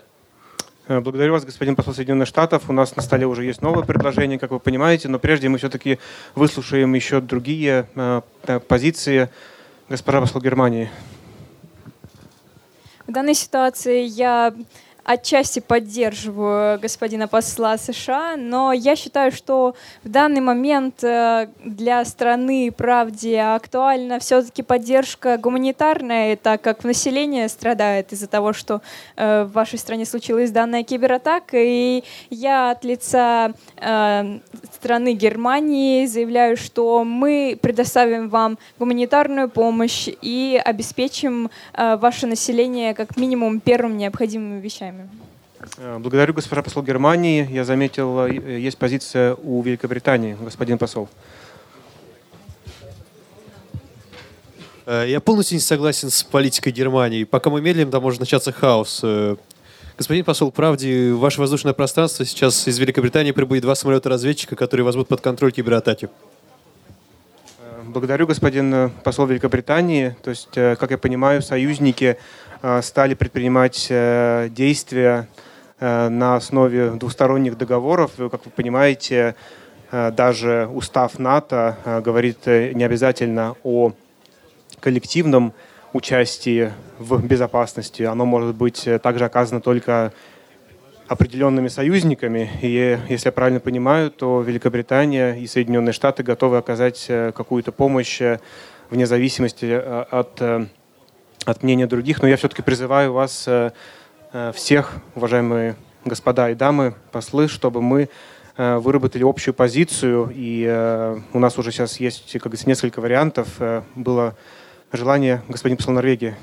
Э, благодарю вас, господин посол Соединенных Штатов. У нас на столе уже есть новое предложение, как вы понимаете, но прежде мы все-таки выслушаем еще другие э, позиции. Госпожа посол Германии. В данной ситуации я отчасти поддерживаю господина посла США, но я считаю, что в данный момент э, для страны правде актуальна все-таки поддержка гуманитарная, так как население страдает из-за того, что э, в вашей стране случилась данная кибератака. И я от лица э, страны Германии заявляю, что мы предоставим вам гуманитарную помощь и обеспечим ваше население как минимум первым необходимыми вещами вами. Э, благодарю, госпожа посол Германии. Я заметил, э, есть позиция у Великобритании, господин посол. Э, я полностью не согласен с политикой Германии. Пока мы медлим, там может начаться хаос. Господин посол, правде, в ваше воздушное пространство сейчас из Великобритании прибудет два самолета-разведчика, которые возьмут под контроль кибератаки. Благодарю, господин посол Великобритании. То есть, как я понимаю, союзники стали предпринимать э, действия э, на основе двусторонних договоров. Как вы понимаете, даже устав НАТО говорит не обязательно о коллективном участии в безопасности. Оно может быть также оказано только определенными союзниками. И если я правильно понимаю, то Великобритания и Соединенные Штаты готовы оказать какую-то помощь вне зависимости от от мнения других, но я все-таки призываю вас э, э, всех, уважаемые господа и дамы, послы, чтобы мы э, выработали общую позицию, и у нас уже сейчас есть, как говорится, несколько вариантов. Было желание, господин посол Норвегии,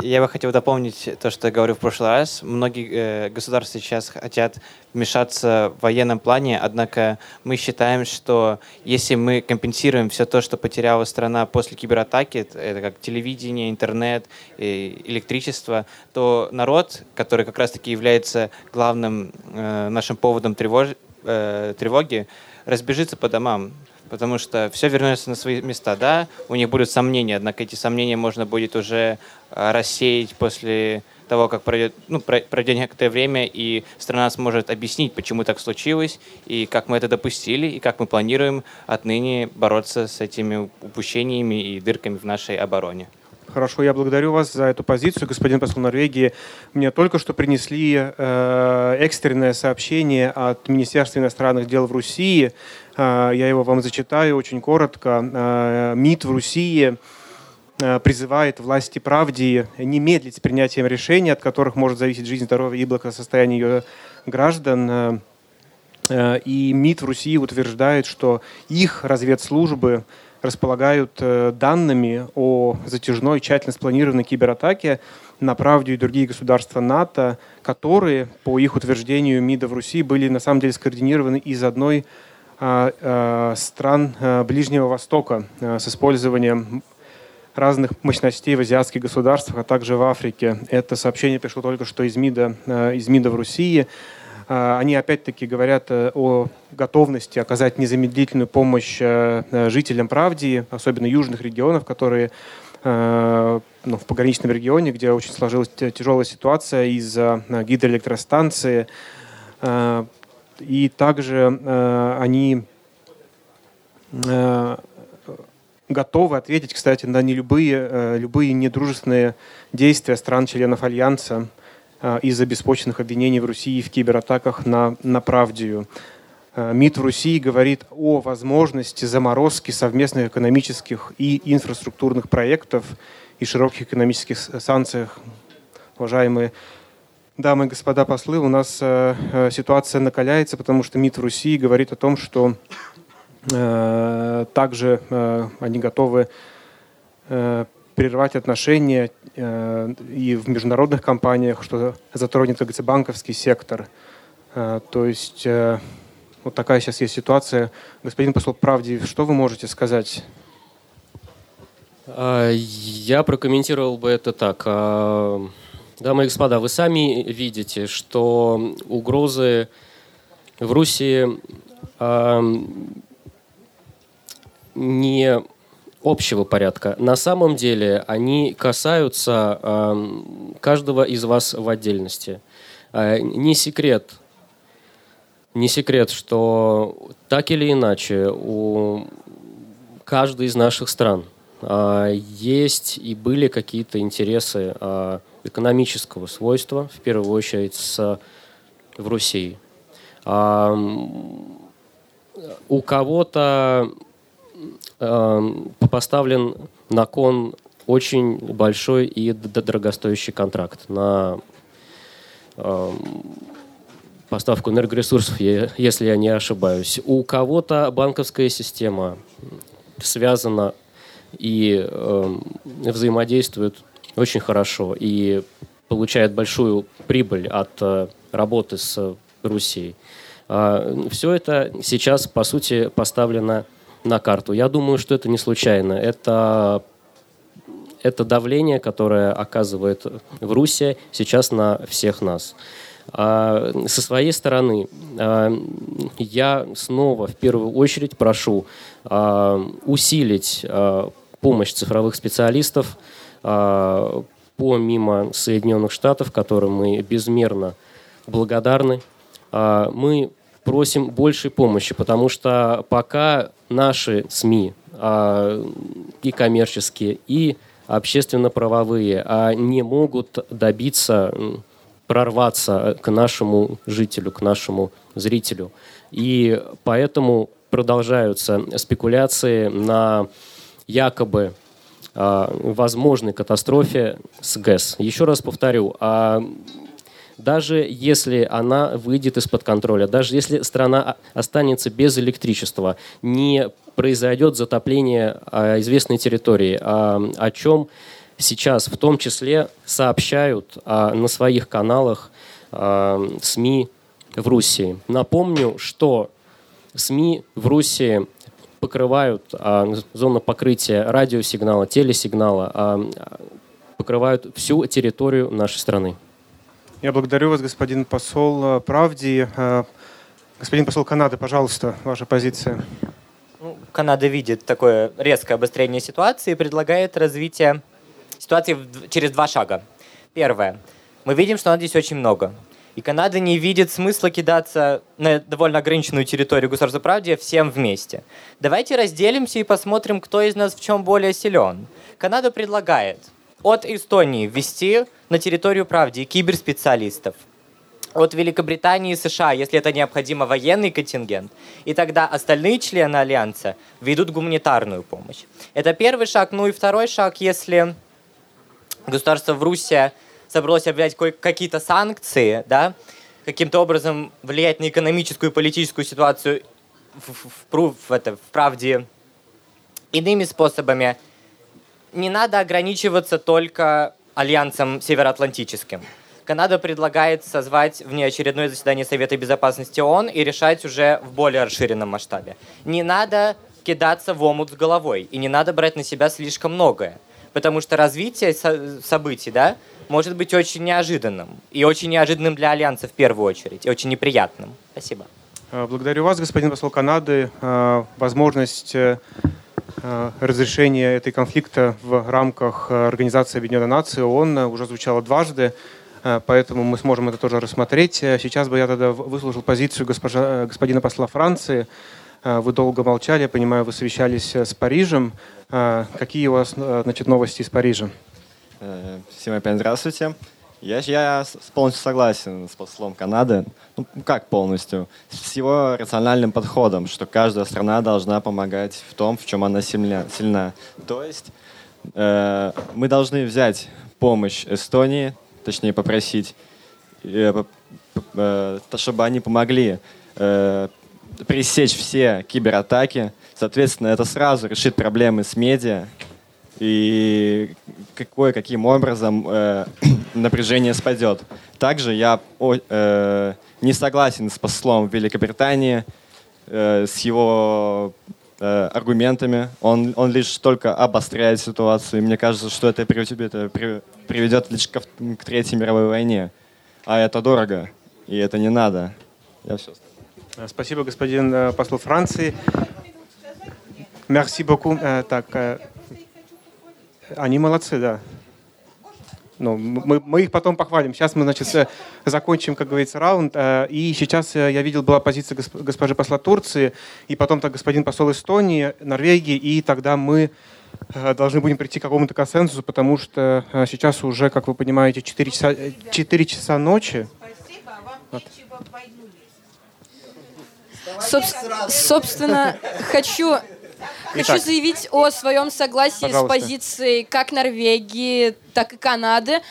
я бы хотел дополнить то, что я говорил в прошлый раз. Многие э, государства сейчас хотят вмешаться в военном плане, однако мы считаем, что если мы компенсируем все то, что потеряла страна после кибератаки, это как телевидение, интернет, электричество, то народ, который как раз-таки является главным э, нашим поводом тревож, э, тревоги, разбежится по домам потому что все вернется на свои места. Да, у них будут сомнения, однако эти сомнения можно будет уже рассеять после того, как пройдет, ну, пройдет некоторое время, и страна сможет объяснить, почему так случилось, и как мы это допустили, и как мы планируем отныне бороться с этими упущениями и дырками в нашей обороне. Хорошо, я благодарю вас за эту позицию, господин посол Норвегии. Мне только что принесли э, экстренное сообщение от Министерства иностранных дел в России. Э, я его вам зачитаю очень коротко. Э, МИД в э, призывает власти правде не медлить с принятием решений, от которых может зависеть жизнь, здоровье и благосостояние ее граждан. Э, э, и МИД в России утверждает, что их разведслужбы располагают э, данными о затяжной, тщательно спланированной кибератаке на правду и другие государства НАТО, которые, по их утверждению МИДа в Руси, были на самом деле скоординированы из одной а, а, стран Ближнего Востока с использованием разных мощностей в азиатских государствах, а также в Африке. Это сообщение пришло только что из МИДа, из МИДа в России. А, они опять-таки говорят э, о готовности оказать незамедлительную помощь э, э, жителям Правдии, особенно южных регионов, которые ну, в пограничном регионе, где очень сложилась тяжелая ситуация из-за гидроэлектростанции. И также они готовы ответить, кстати, на не любые, любые недружественные действия стран-членов Альянса из-за беспочвенных обвинений в России в кибератаках на, на Правдию. МИД в России говорит о возможности заморозки совместных экономических и инфраструктурных проектов и широких экономических санкциях. Уважаемые дамы и господа послы, у нас э, э, ситуация накаляется, потому что МИД в России говорит о том, что э, также э, они готовы э, прервать отношения э, и в международных компаниях, что затронет, как банковский сектор. Э, то есть э, вот такая сейчас есть ситуация. Господин посол Правди, что вы можете сказать? А, я прокомментировал бы это так. А, дамы и господа, вы сами видите, что угрозы в Руси а, не общего порядка. На самом деле они касаются каждого из вас в отдельности. Не секрет, не секрет, что так или иначе у каждой из наших стран а, есть и были какие-то интересы а, экономического свойства, в первую очередь с, в России. А, у кого-то поставлен на кон очень большой и дорогостоящий контракт на поставку энергоресурсов, если я не ошибаюсь. У кого-то банковская система связана и э, взаимодействует очень хорошо и получает большую прибыль от э, работы с Руси. Э, все это сейчас, по сути, поставлено на карту. Я думаю, что это не случайно. Это это давление, которое оказывает в Руси сейчас на всех нас. А, со своей стороны, а, я снова в первую очередь прошу а, усилить помощь цифровых специалистов помимо Соединенных Штатов, которым мы безмерно благодарны. Мы просим большей помощи, потому что пока наши СМИ и коммерческие, и общественно-правовые не могут добиться прорваться к нашему жителю, к нашему зрителю. И поэтому продолжаются спекуляции на якобы э, возможной катастрофе с ГЭС. Еще раз повторю, а даже если она выйдет из-под контроля, даже если страна останется без электричества, не произойдет затопление а, известной территории, а, о чем сейчас в том числе сообщают а, на своих каналах СМИ в Руси. Напомню, что СМИ в Руси покрывают а, зону покрытия радиосигнала, телесигнала, а, покрывают всю территорию нашей страны. Я благодарю вас, господин посол Правди. А, господин посол Канады, пожалуйста, ваша позиция. Ну, Канада видит такое резкое обострение ситуации и предлагает развитие ситуации через два шага. Первое. Мы видим, что нас здесь очень много. И Канада не видит смысла кидаться на довольно ограниченную территорию государства правде всем вместе. Давайте разделимся и посмотрим, кто из нас в чем более силен. Канада предлагает от Эстонии ввести на территорию правде киберспециалистов. От Великобритании и США, если это необходимо, военный контингент. И тогда остальные члены Альянса ведут гуманитарную помощь. Это первый шаг. Ну и второй шаг, если государство в Руси собралось объявлять какие-то санкции, да, каким-то образом влиять на экономическую и политическую ситуацию в, в, в, в, это, в правде иными способами, не надо ограничиваться только альянсом североатлантическим. Канада предлагает созвать внеочередное заседание Совета Безопасности ООН и решать уже в более расширенном масштабе. Не надо кидаться в омут с головой, и не надо брать на себя слишком многое потому что развитие со- событий, да, может быть очень неожиданным. И очень неожиданным для Альянса в первую очередь, и очень неприятным. Спасибо. А, благодарю вас, господин посол Канады. А, возможность э, разрешения этой конфликта в рамках Организации Объединенных Наций ООН уже звучала дважды, поэтому мы сможем это тоже рассмотреть. Сейчас бы я тогда выслушал позицию госпожа, господина посла Франции. Вы долго молчали, я понимаю, вы совещались с Парижем. Какие у вас значит, новости из Парижа? Всем опять здравствуйте. Я, я полностью согласен с послом Канады. Ну, как полностью? С его рациональным подходом, что каждая страна должна помогать в том, в чем она сильна. сильна. То есть э, мы должны взять помощь Эстонии, точнее попросить, э, э, чтобы они помогли э, пресечь все кибератаки. Соответственно, это сразу решит проблемы с медиа, и какой, каким образом э, напряжение спадет. Также я о, э, не согласен с послом Великобритании, э, с его э, аргументами. Он, он лишь только обостряет ситуацию. И мне кажется, что это, это приведет лишь к, к Третьей мировой войне. А это дорого, и это не надо. Я все. Спасибо, господин э, посол Франции. Merci beaucoup. Э, так, э, они молодцы, да. Ну, мы, мы их потом похвалим. Сейчас мы, значит, э, закончим, как говорится, раунд. Э, и сейчас э, я видел, была позиция госпожи посла Турции, и потом так господин посол Эстонии, Норвегии, и тогда мы должны будем прийти к какому-то консенсусу, потому что сейчас уже, как вы понимаете, 4 часа, 4 часа ночи. Вот. Собственно, хочу Хочу Итак. заявить о своем согласии Пожалуйста. с позицией как Норвегии, так и Канады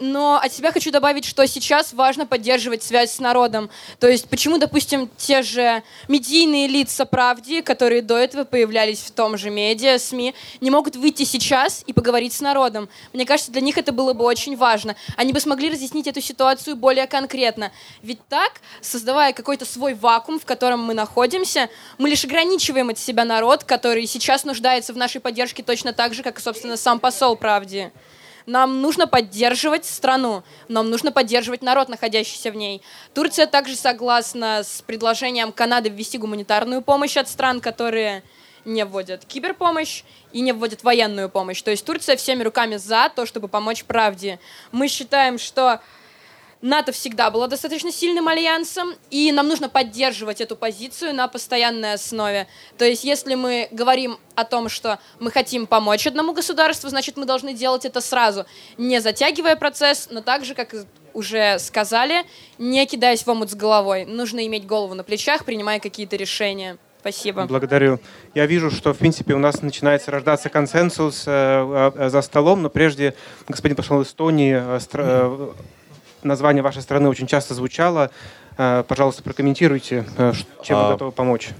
но от себя хочу добавить, что сейчас важно поддерживать связь с народом. То есть почему, допустим, те же медийные лица правди, которые до этого появлялись в том же медиа, СМИ, не могут выйти сейчас и поговорить с народом. Мне кажется, для них это было бы очень важно. Они бы смогли разъяснить эту ситуацию более конкретно. Ведь так, создавая какой-то свой вакуум, в котором мы находимся, мы лишь ограничиваем от себя народ, который сейчас нуждается в нашей поддержке точно так же, как собственно, сам посол правди. Нам нужно поддерживать страну, нам нужно поддерживать народ, находящийся в ней. Турция также согласна с предложением Канады ввести гуманитарную помощь от стран, которые не вводят киберпомощь и не вводят военную помощь. То есть Турция всеми руками за то, чтобы помочь правде. Мы считаем, что НАТО всегда было достаточно сильным альянсом, и нам нужно поддерживать эту позицию на постоянной основе. То есть, если мы говорим о том, что мы хотим помочь одному государству, значит, мы должны делать это сразу, не затягивая процесс, но также, как уже сказали, не кидаясь в омут с головой. Нужно иметь голову на плечах, принимая какие-то решения. Спасибо. Благодарю. Я вижу, что, в принципе, у нас начинается рождаться консенсус э, э, за столом, но прежде господин посол Эстонии э, э название вашей страны очень часто звучало. Э, пожалуйста, прокомментируйте, э, чем вы а, готовы помочь.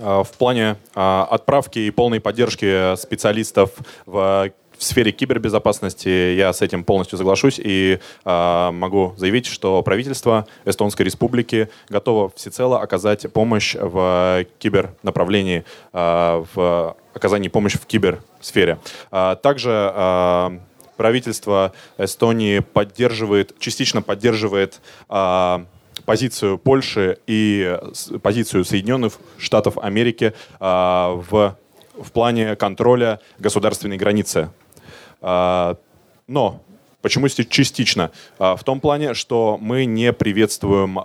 А, в плане а, отправки и полной поддержки специалистов в в сфере кибербезопасности я с этим полностью соглашусь и э, могу заявить, что правительство Эстонской Республики готово всецело оказать помощь в кибернаправлении, э, в оказании помощи в киберсфере. Э, также э, правительство Эстонии поддерживает, частично поддерживает а, позицию Польши и позицию Соединенных Штатов Америки а, в, в плане контроля государственной границы. А, но почему частично? В том плане, что мы не приветствуем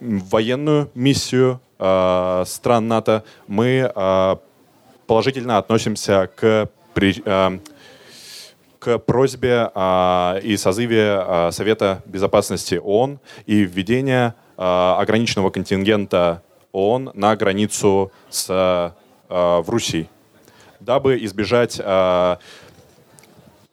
военную миссию стран НАТО, мы положительно относимся к к просьбе а, и созыве а, Совета Безопасности ООН и введения а, ограниченного контингента ООН на границу с, а, в Руси, дабы избежать а,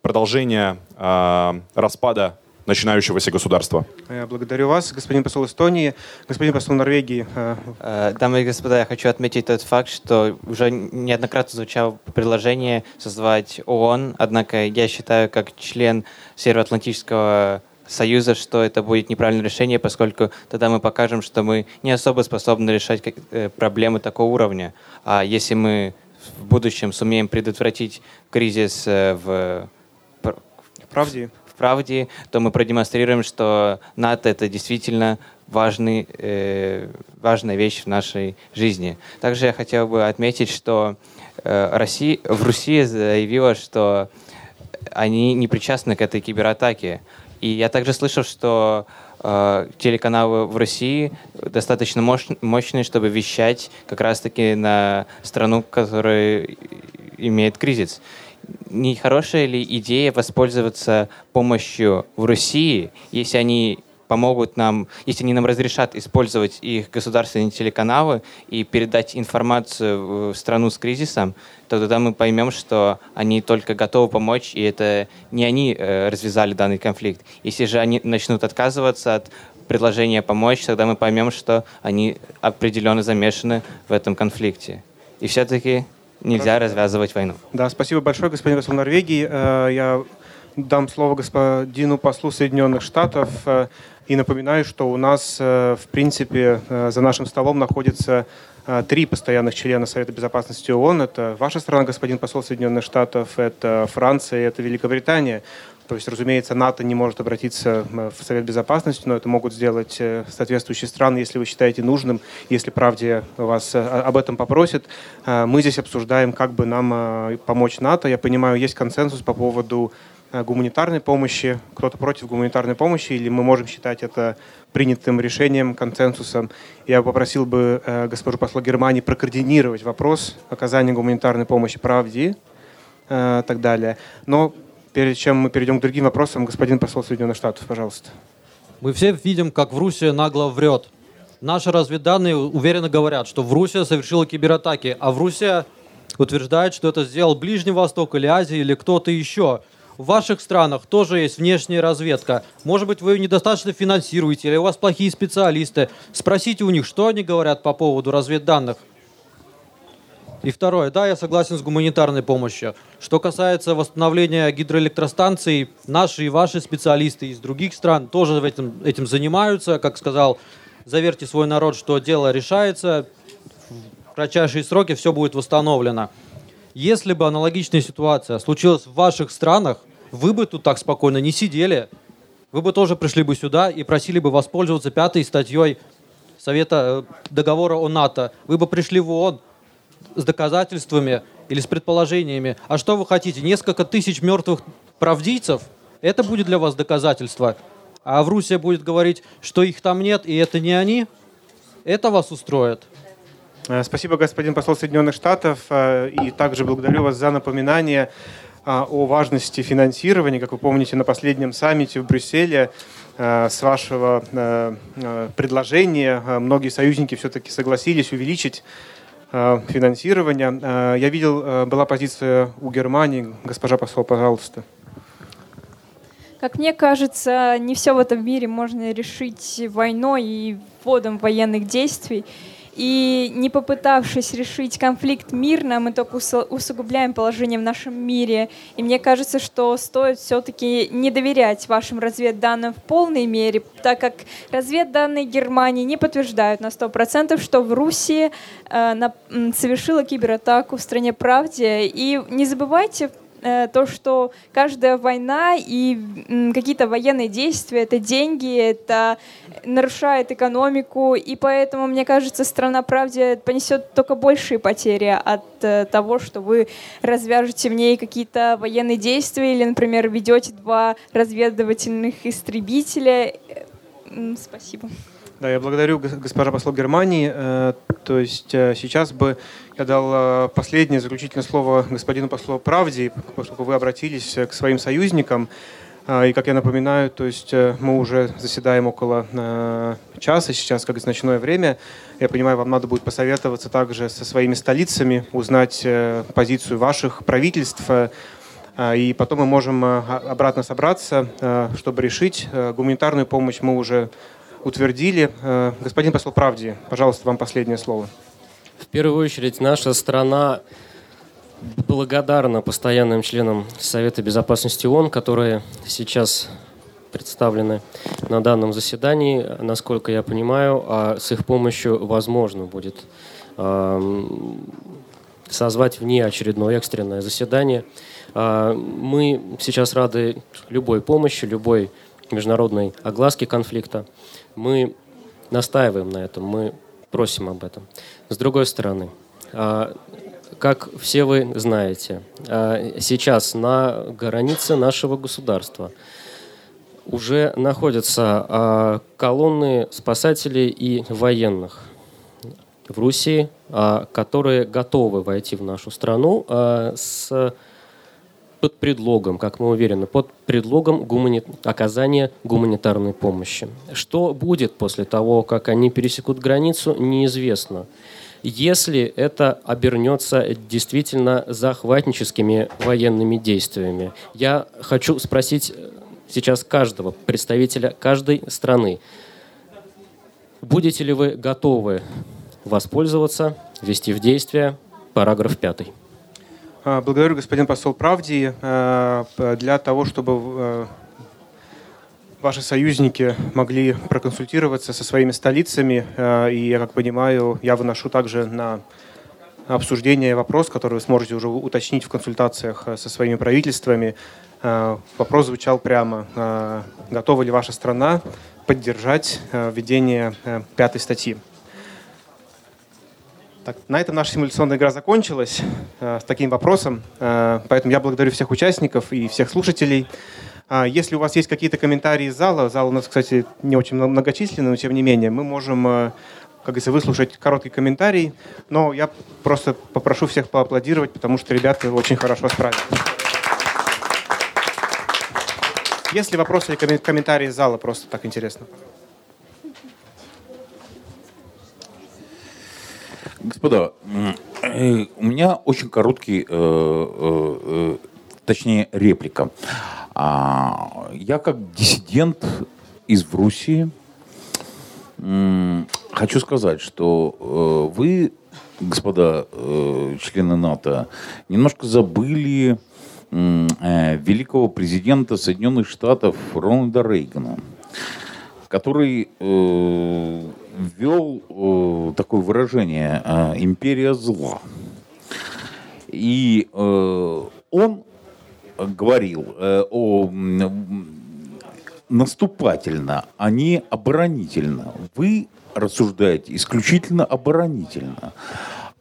продолжения а, распада начинающегося государства. Я благодарю вас, господин посол Эстонии, господин посол Норвегии. Э, э, дамы и господа, я хочу отметить тот факт, что уже неоднократно звучало предложение создавать ООН, однако я считаю, как член Североатлантического Союза, что это будет неправильное решение, поскольку тогда мы покажем, что мы не особо способны решать э, проблемы такого уровня. А если мы в будущем сумеем предотвратить кризис в правде правде, то мы продемонстрируем, что НАТО это действительно важный, э, важная вещь в нашей жизни. Также я хотел бы отметить, что э, Россия, в России заявила, что они не причастны к этой кибератаке. И я также слышал, что э, телеканалы в России достаточно мощ, мощные, чтобы вещать как раз-таки на страну, которая имеет кризис. Не хорошая ли идея воспользоваться помощью в России, если они помогут нам, если они нам разрешат использовать их государственные телеканалы и передать информацию в страну с кризисом, то тогда мы поймем, что они только готовы помочь, и это не они э, развязали данный конфликт. Если же они начнут отказываться от предложения помочь, тогда мы поймем, что они определенно замешаны в этом конфликте. И все-таки нельзя развязывать войну. Да, спасибо большое, господин посол Норвегии. Э, я дам слово господину послу Соединенных Штатов. Э, и напоминаю, что у нас, э, в принципе, за нашим столом находится три постоянных члена Совета Безопасности ООН. Это ваша страна, господин посол Соединенных Штатов, это Франция, это Великобритания. То есть, разумеется, НАТО не может обратиться в Совет Безопасности, но это могут сделать соответствующие страны, если вы считаете нужным, если правде вас об этом попросят. Мы здесь обсуждаем, как бы нам помочь НАТО. Я понимаю, есть консенсус по поводу Э, гуманитарной помощи, кто-то против гуманитарной помощи, или мы можем считать это принятым решением, консенсусом. Я попросил бы э, госпожу посла Германии прокоординировать вопрос оказания гуманитарной помощи правде э, и так далее. Но перед чем мы перейдем к другим вопросам, господин посол Соединенных Штатов, пожалуйста. Мы все видим, как в Руси нагло врет. Наши разведданные уверенно говорят, что в Руси совершила кибератаки, а в Руси утверждает, что это сделал Ближний Восток или Азия или кто-то еще – в ваших странах тоже есть внешняя разведка. Может быть, вы ее недостаточно финансируете, или у вас плохие специалисты. Спросите у них, что они говорят по поводу разведданных. И второе, да, я согласен с гуманитарной помощью. Что касается восстановления гидроэлектростанций, наши и ваши специалисты из других стран тоже этим, этим занимаются. Как сказал, заверьте свой народ, что дело решается, в кратчайшие сроки все будет восстановлено. Если бы аналогичная ситуация случилась в ваших странах, вы бы тут так спокойно не сидели. Вы бы тоже пришли бы сюда и просили бы воспользоваться пятой статьей Совета э, договора о НАТО. Вы бы пришли в ООН с доказательствами или с предположениями. А что вы хотите? Несколько тысяч мертвых правдийцев? Это будет для вас доказательство. А в Руси будет говорить, что их там нет, и это не они? Это вас устроит? Э, спасибо, господин посол Соединенных Штатов. Э, и также благодарю вас за напоминание а, о важности финансирования. Как вы помните, на последнем саммите в Брюсселе э, с вашего э, э, предложения многие союзники все-таки согласились увеличить финансирование. Я видел, была позиция у Германии. Госпожа посол, пожалуйста. Как мне кажется, не все в этом мире можно решить войной и вводом военных действий. И не попытавшись решить конфликт мирно, мы только усугубляем положение в нашем мире. И мне кажется, что стоит все-таки не доверять вашим разведданным в полной мере, так как разведданные Германии не подтверждают на 100%, что в Руси э, на, совершила кибератаку в стране правде. И не забывайте то, что каждая война и какие-то военные действия — это деньги, это нарушает экономику, и поэтому, мне кажется, страна правде понесет только большие потери от э, того, что вы развяжете в ней какие-то военные действия или, например, ведете два разведывательных истребителя. Спасибо. Да, я благодарю госпожа посол Германии. Э, то есть сейчас бы я дал э, последнее заключительное слово господину послу Правде, поскольку вы обратились к своим союзникам. Э, и, как я напоминаю, то есть э, мы уже заседаем около часа, сейчас как ночное время. Я понимаю, вам надо будет посоветоваться также со своими столицами, узнать позицию ваших правительств, и потом мы можем обратно собраться, чтобы решить. Гуманитарную помощь мы уже утвердили. Господин посол Правди, пожалуйста, вам последнее слово. В первую очередь наша страна благодарна постоянным членам Совета Безопасности ООН, которые сейчас представлены на данном заседании. Насколько я понимаю, а с их помощью возможно будет созвать внеочередное экстренное заседание. А, мы сейчас рады любой помощи, любой международной огласке конфликта. Мы настаиваем на этом, мы просим об этом. С другой стороны, а, как все вы знаете, а, сейчас на границе нашего государства уже находятся а, колонны спасателей и военных в Руси, которые готовы войти в нашу страну с под предлогом, как мы уверены, под предлогом гумани... оказания гуманитарной помощи. Что будет после того, как они пересекут границу, неизвестно. Если это обернется действительно захватническими военными действиями. Я хочу спросить сейчас каждого представителя каждой страны. Будете ли вы готовы воспользоваться, ввести в действие параграф 5? А, благодарю, господин посол Правди. А, для того, чтобы э, ваши союзники могли проконсультироваться со своими столицами, и, я как понимаю, я выношу также на обсуждение вопрос, который вы сможете уже уточнить в консультациях со своими правительствами. Вопрос звучал прямо. Готова ли ваша страна поддержать введение пятой статьи? Так, на этом наша симуляционная игра закончилась э, с таким вопросом. Э, поэтому я благодарю всех участников и всех слушателей. Э, если у вас есть какие-то комментарии из зала, зал у нас, кстати, не очень многочисленный, но тем не менее, мы можем э, как говорится, выслушать короткий комментарий, но я просто попрошу всех поаплодировать, потому что ребята очень хорошо справились. Есть ли вопросы или комментарии из зала? Просто так интересно. Господа, э, у меня очень короткий, э, э, точнее, реплика. А, я как диссидент из Врусии, Хочу сказать, что вы, господа члены НАТО, немножко забыли великого президента Соединенных Штатов Рональда Рейгана, который ввел такое выражение «империя зла». И он говорил о наступательно, а не оборонительно. Вы рассуждаете исключительно оборонительно.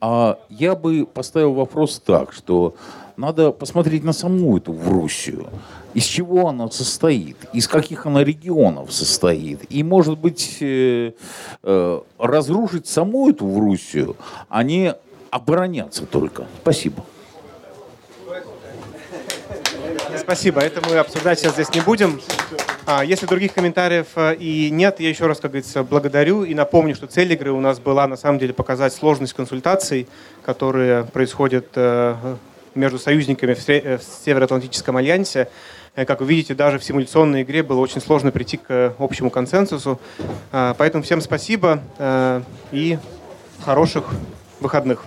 А я бы поставил вопрос так, что надо посмотреть на саму эту Врусию. Из чего она состоит, из каких она регионов состоит. И, может быть, э, э, разрушить саму эту Врусию, а не обороняться только. Спасибо. Спасибо. Это мы обсуждать сейчас здесь не будем. А, если других комментариев э, и нет, я еще раз, как говорится, благодарю и напомню, что цель игры у нас была на самом деле показать сложность консультаций, которые происходят между союзниками в э, Североатлантическом альянсе. Как вы видите, даже в симуляционной игре было очень сложно прийти к общему консенсусу. А, поэтому всем спасибо и хороших выходных.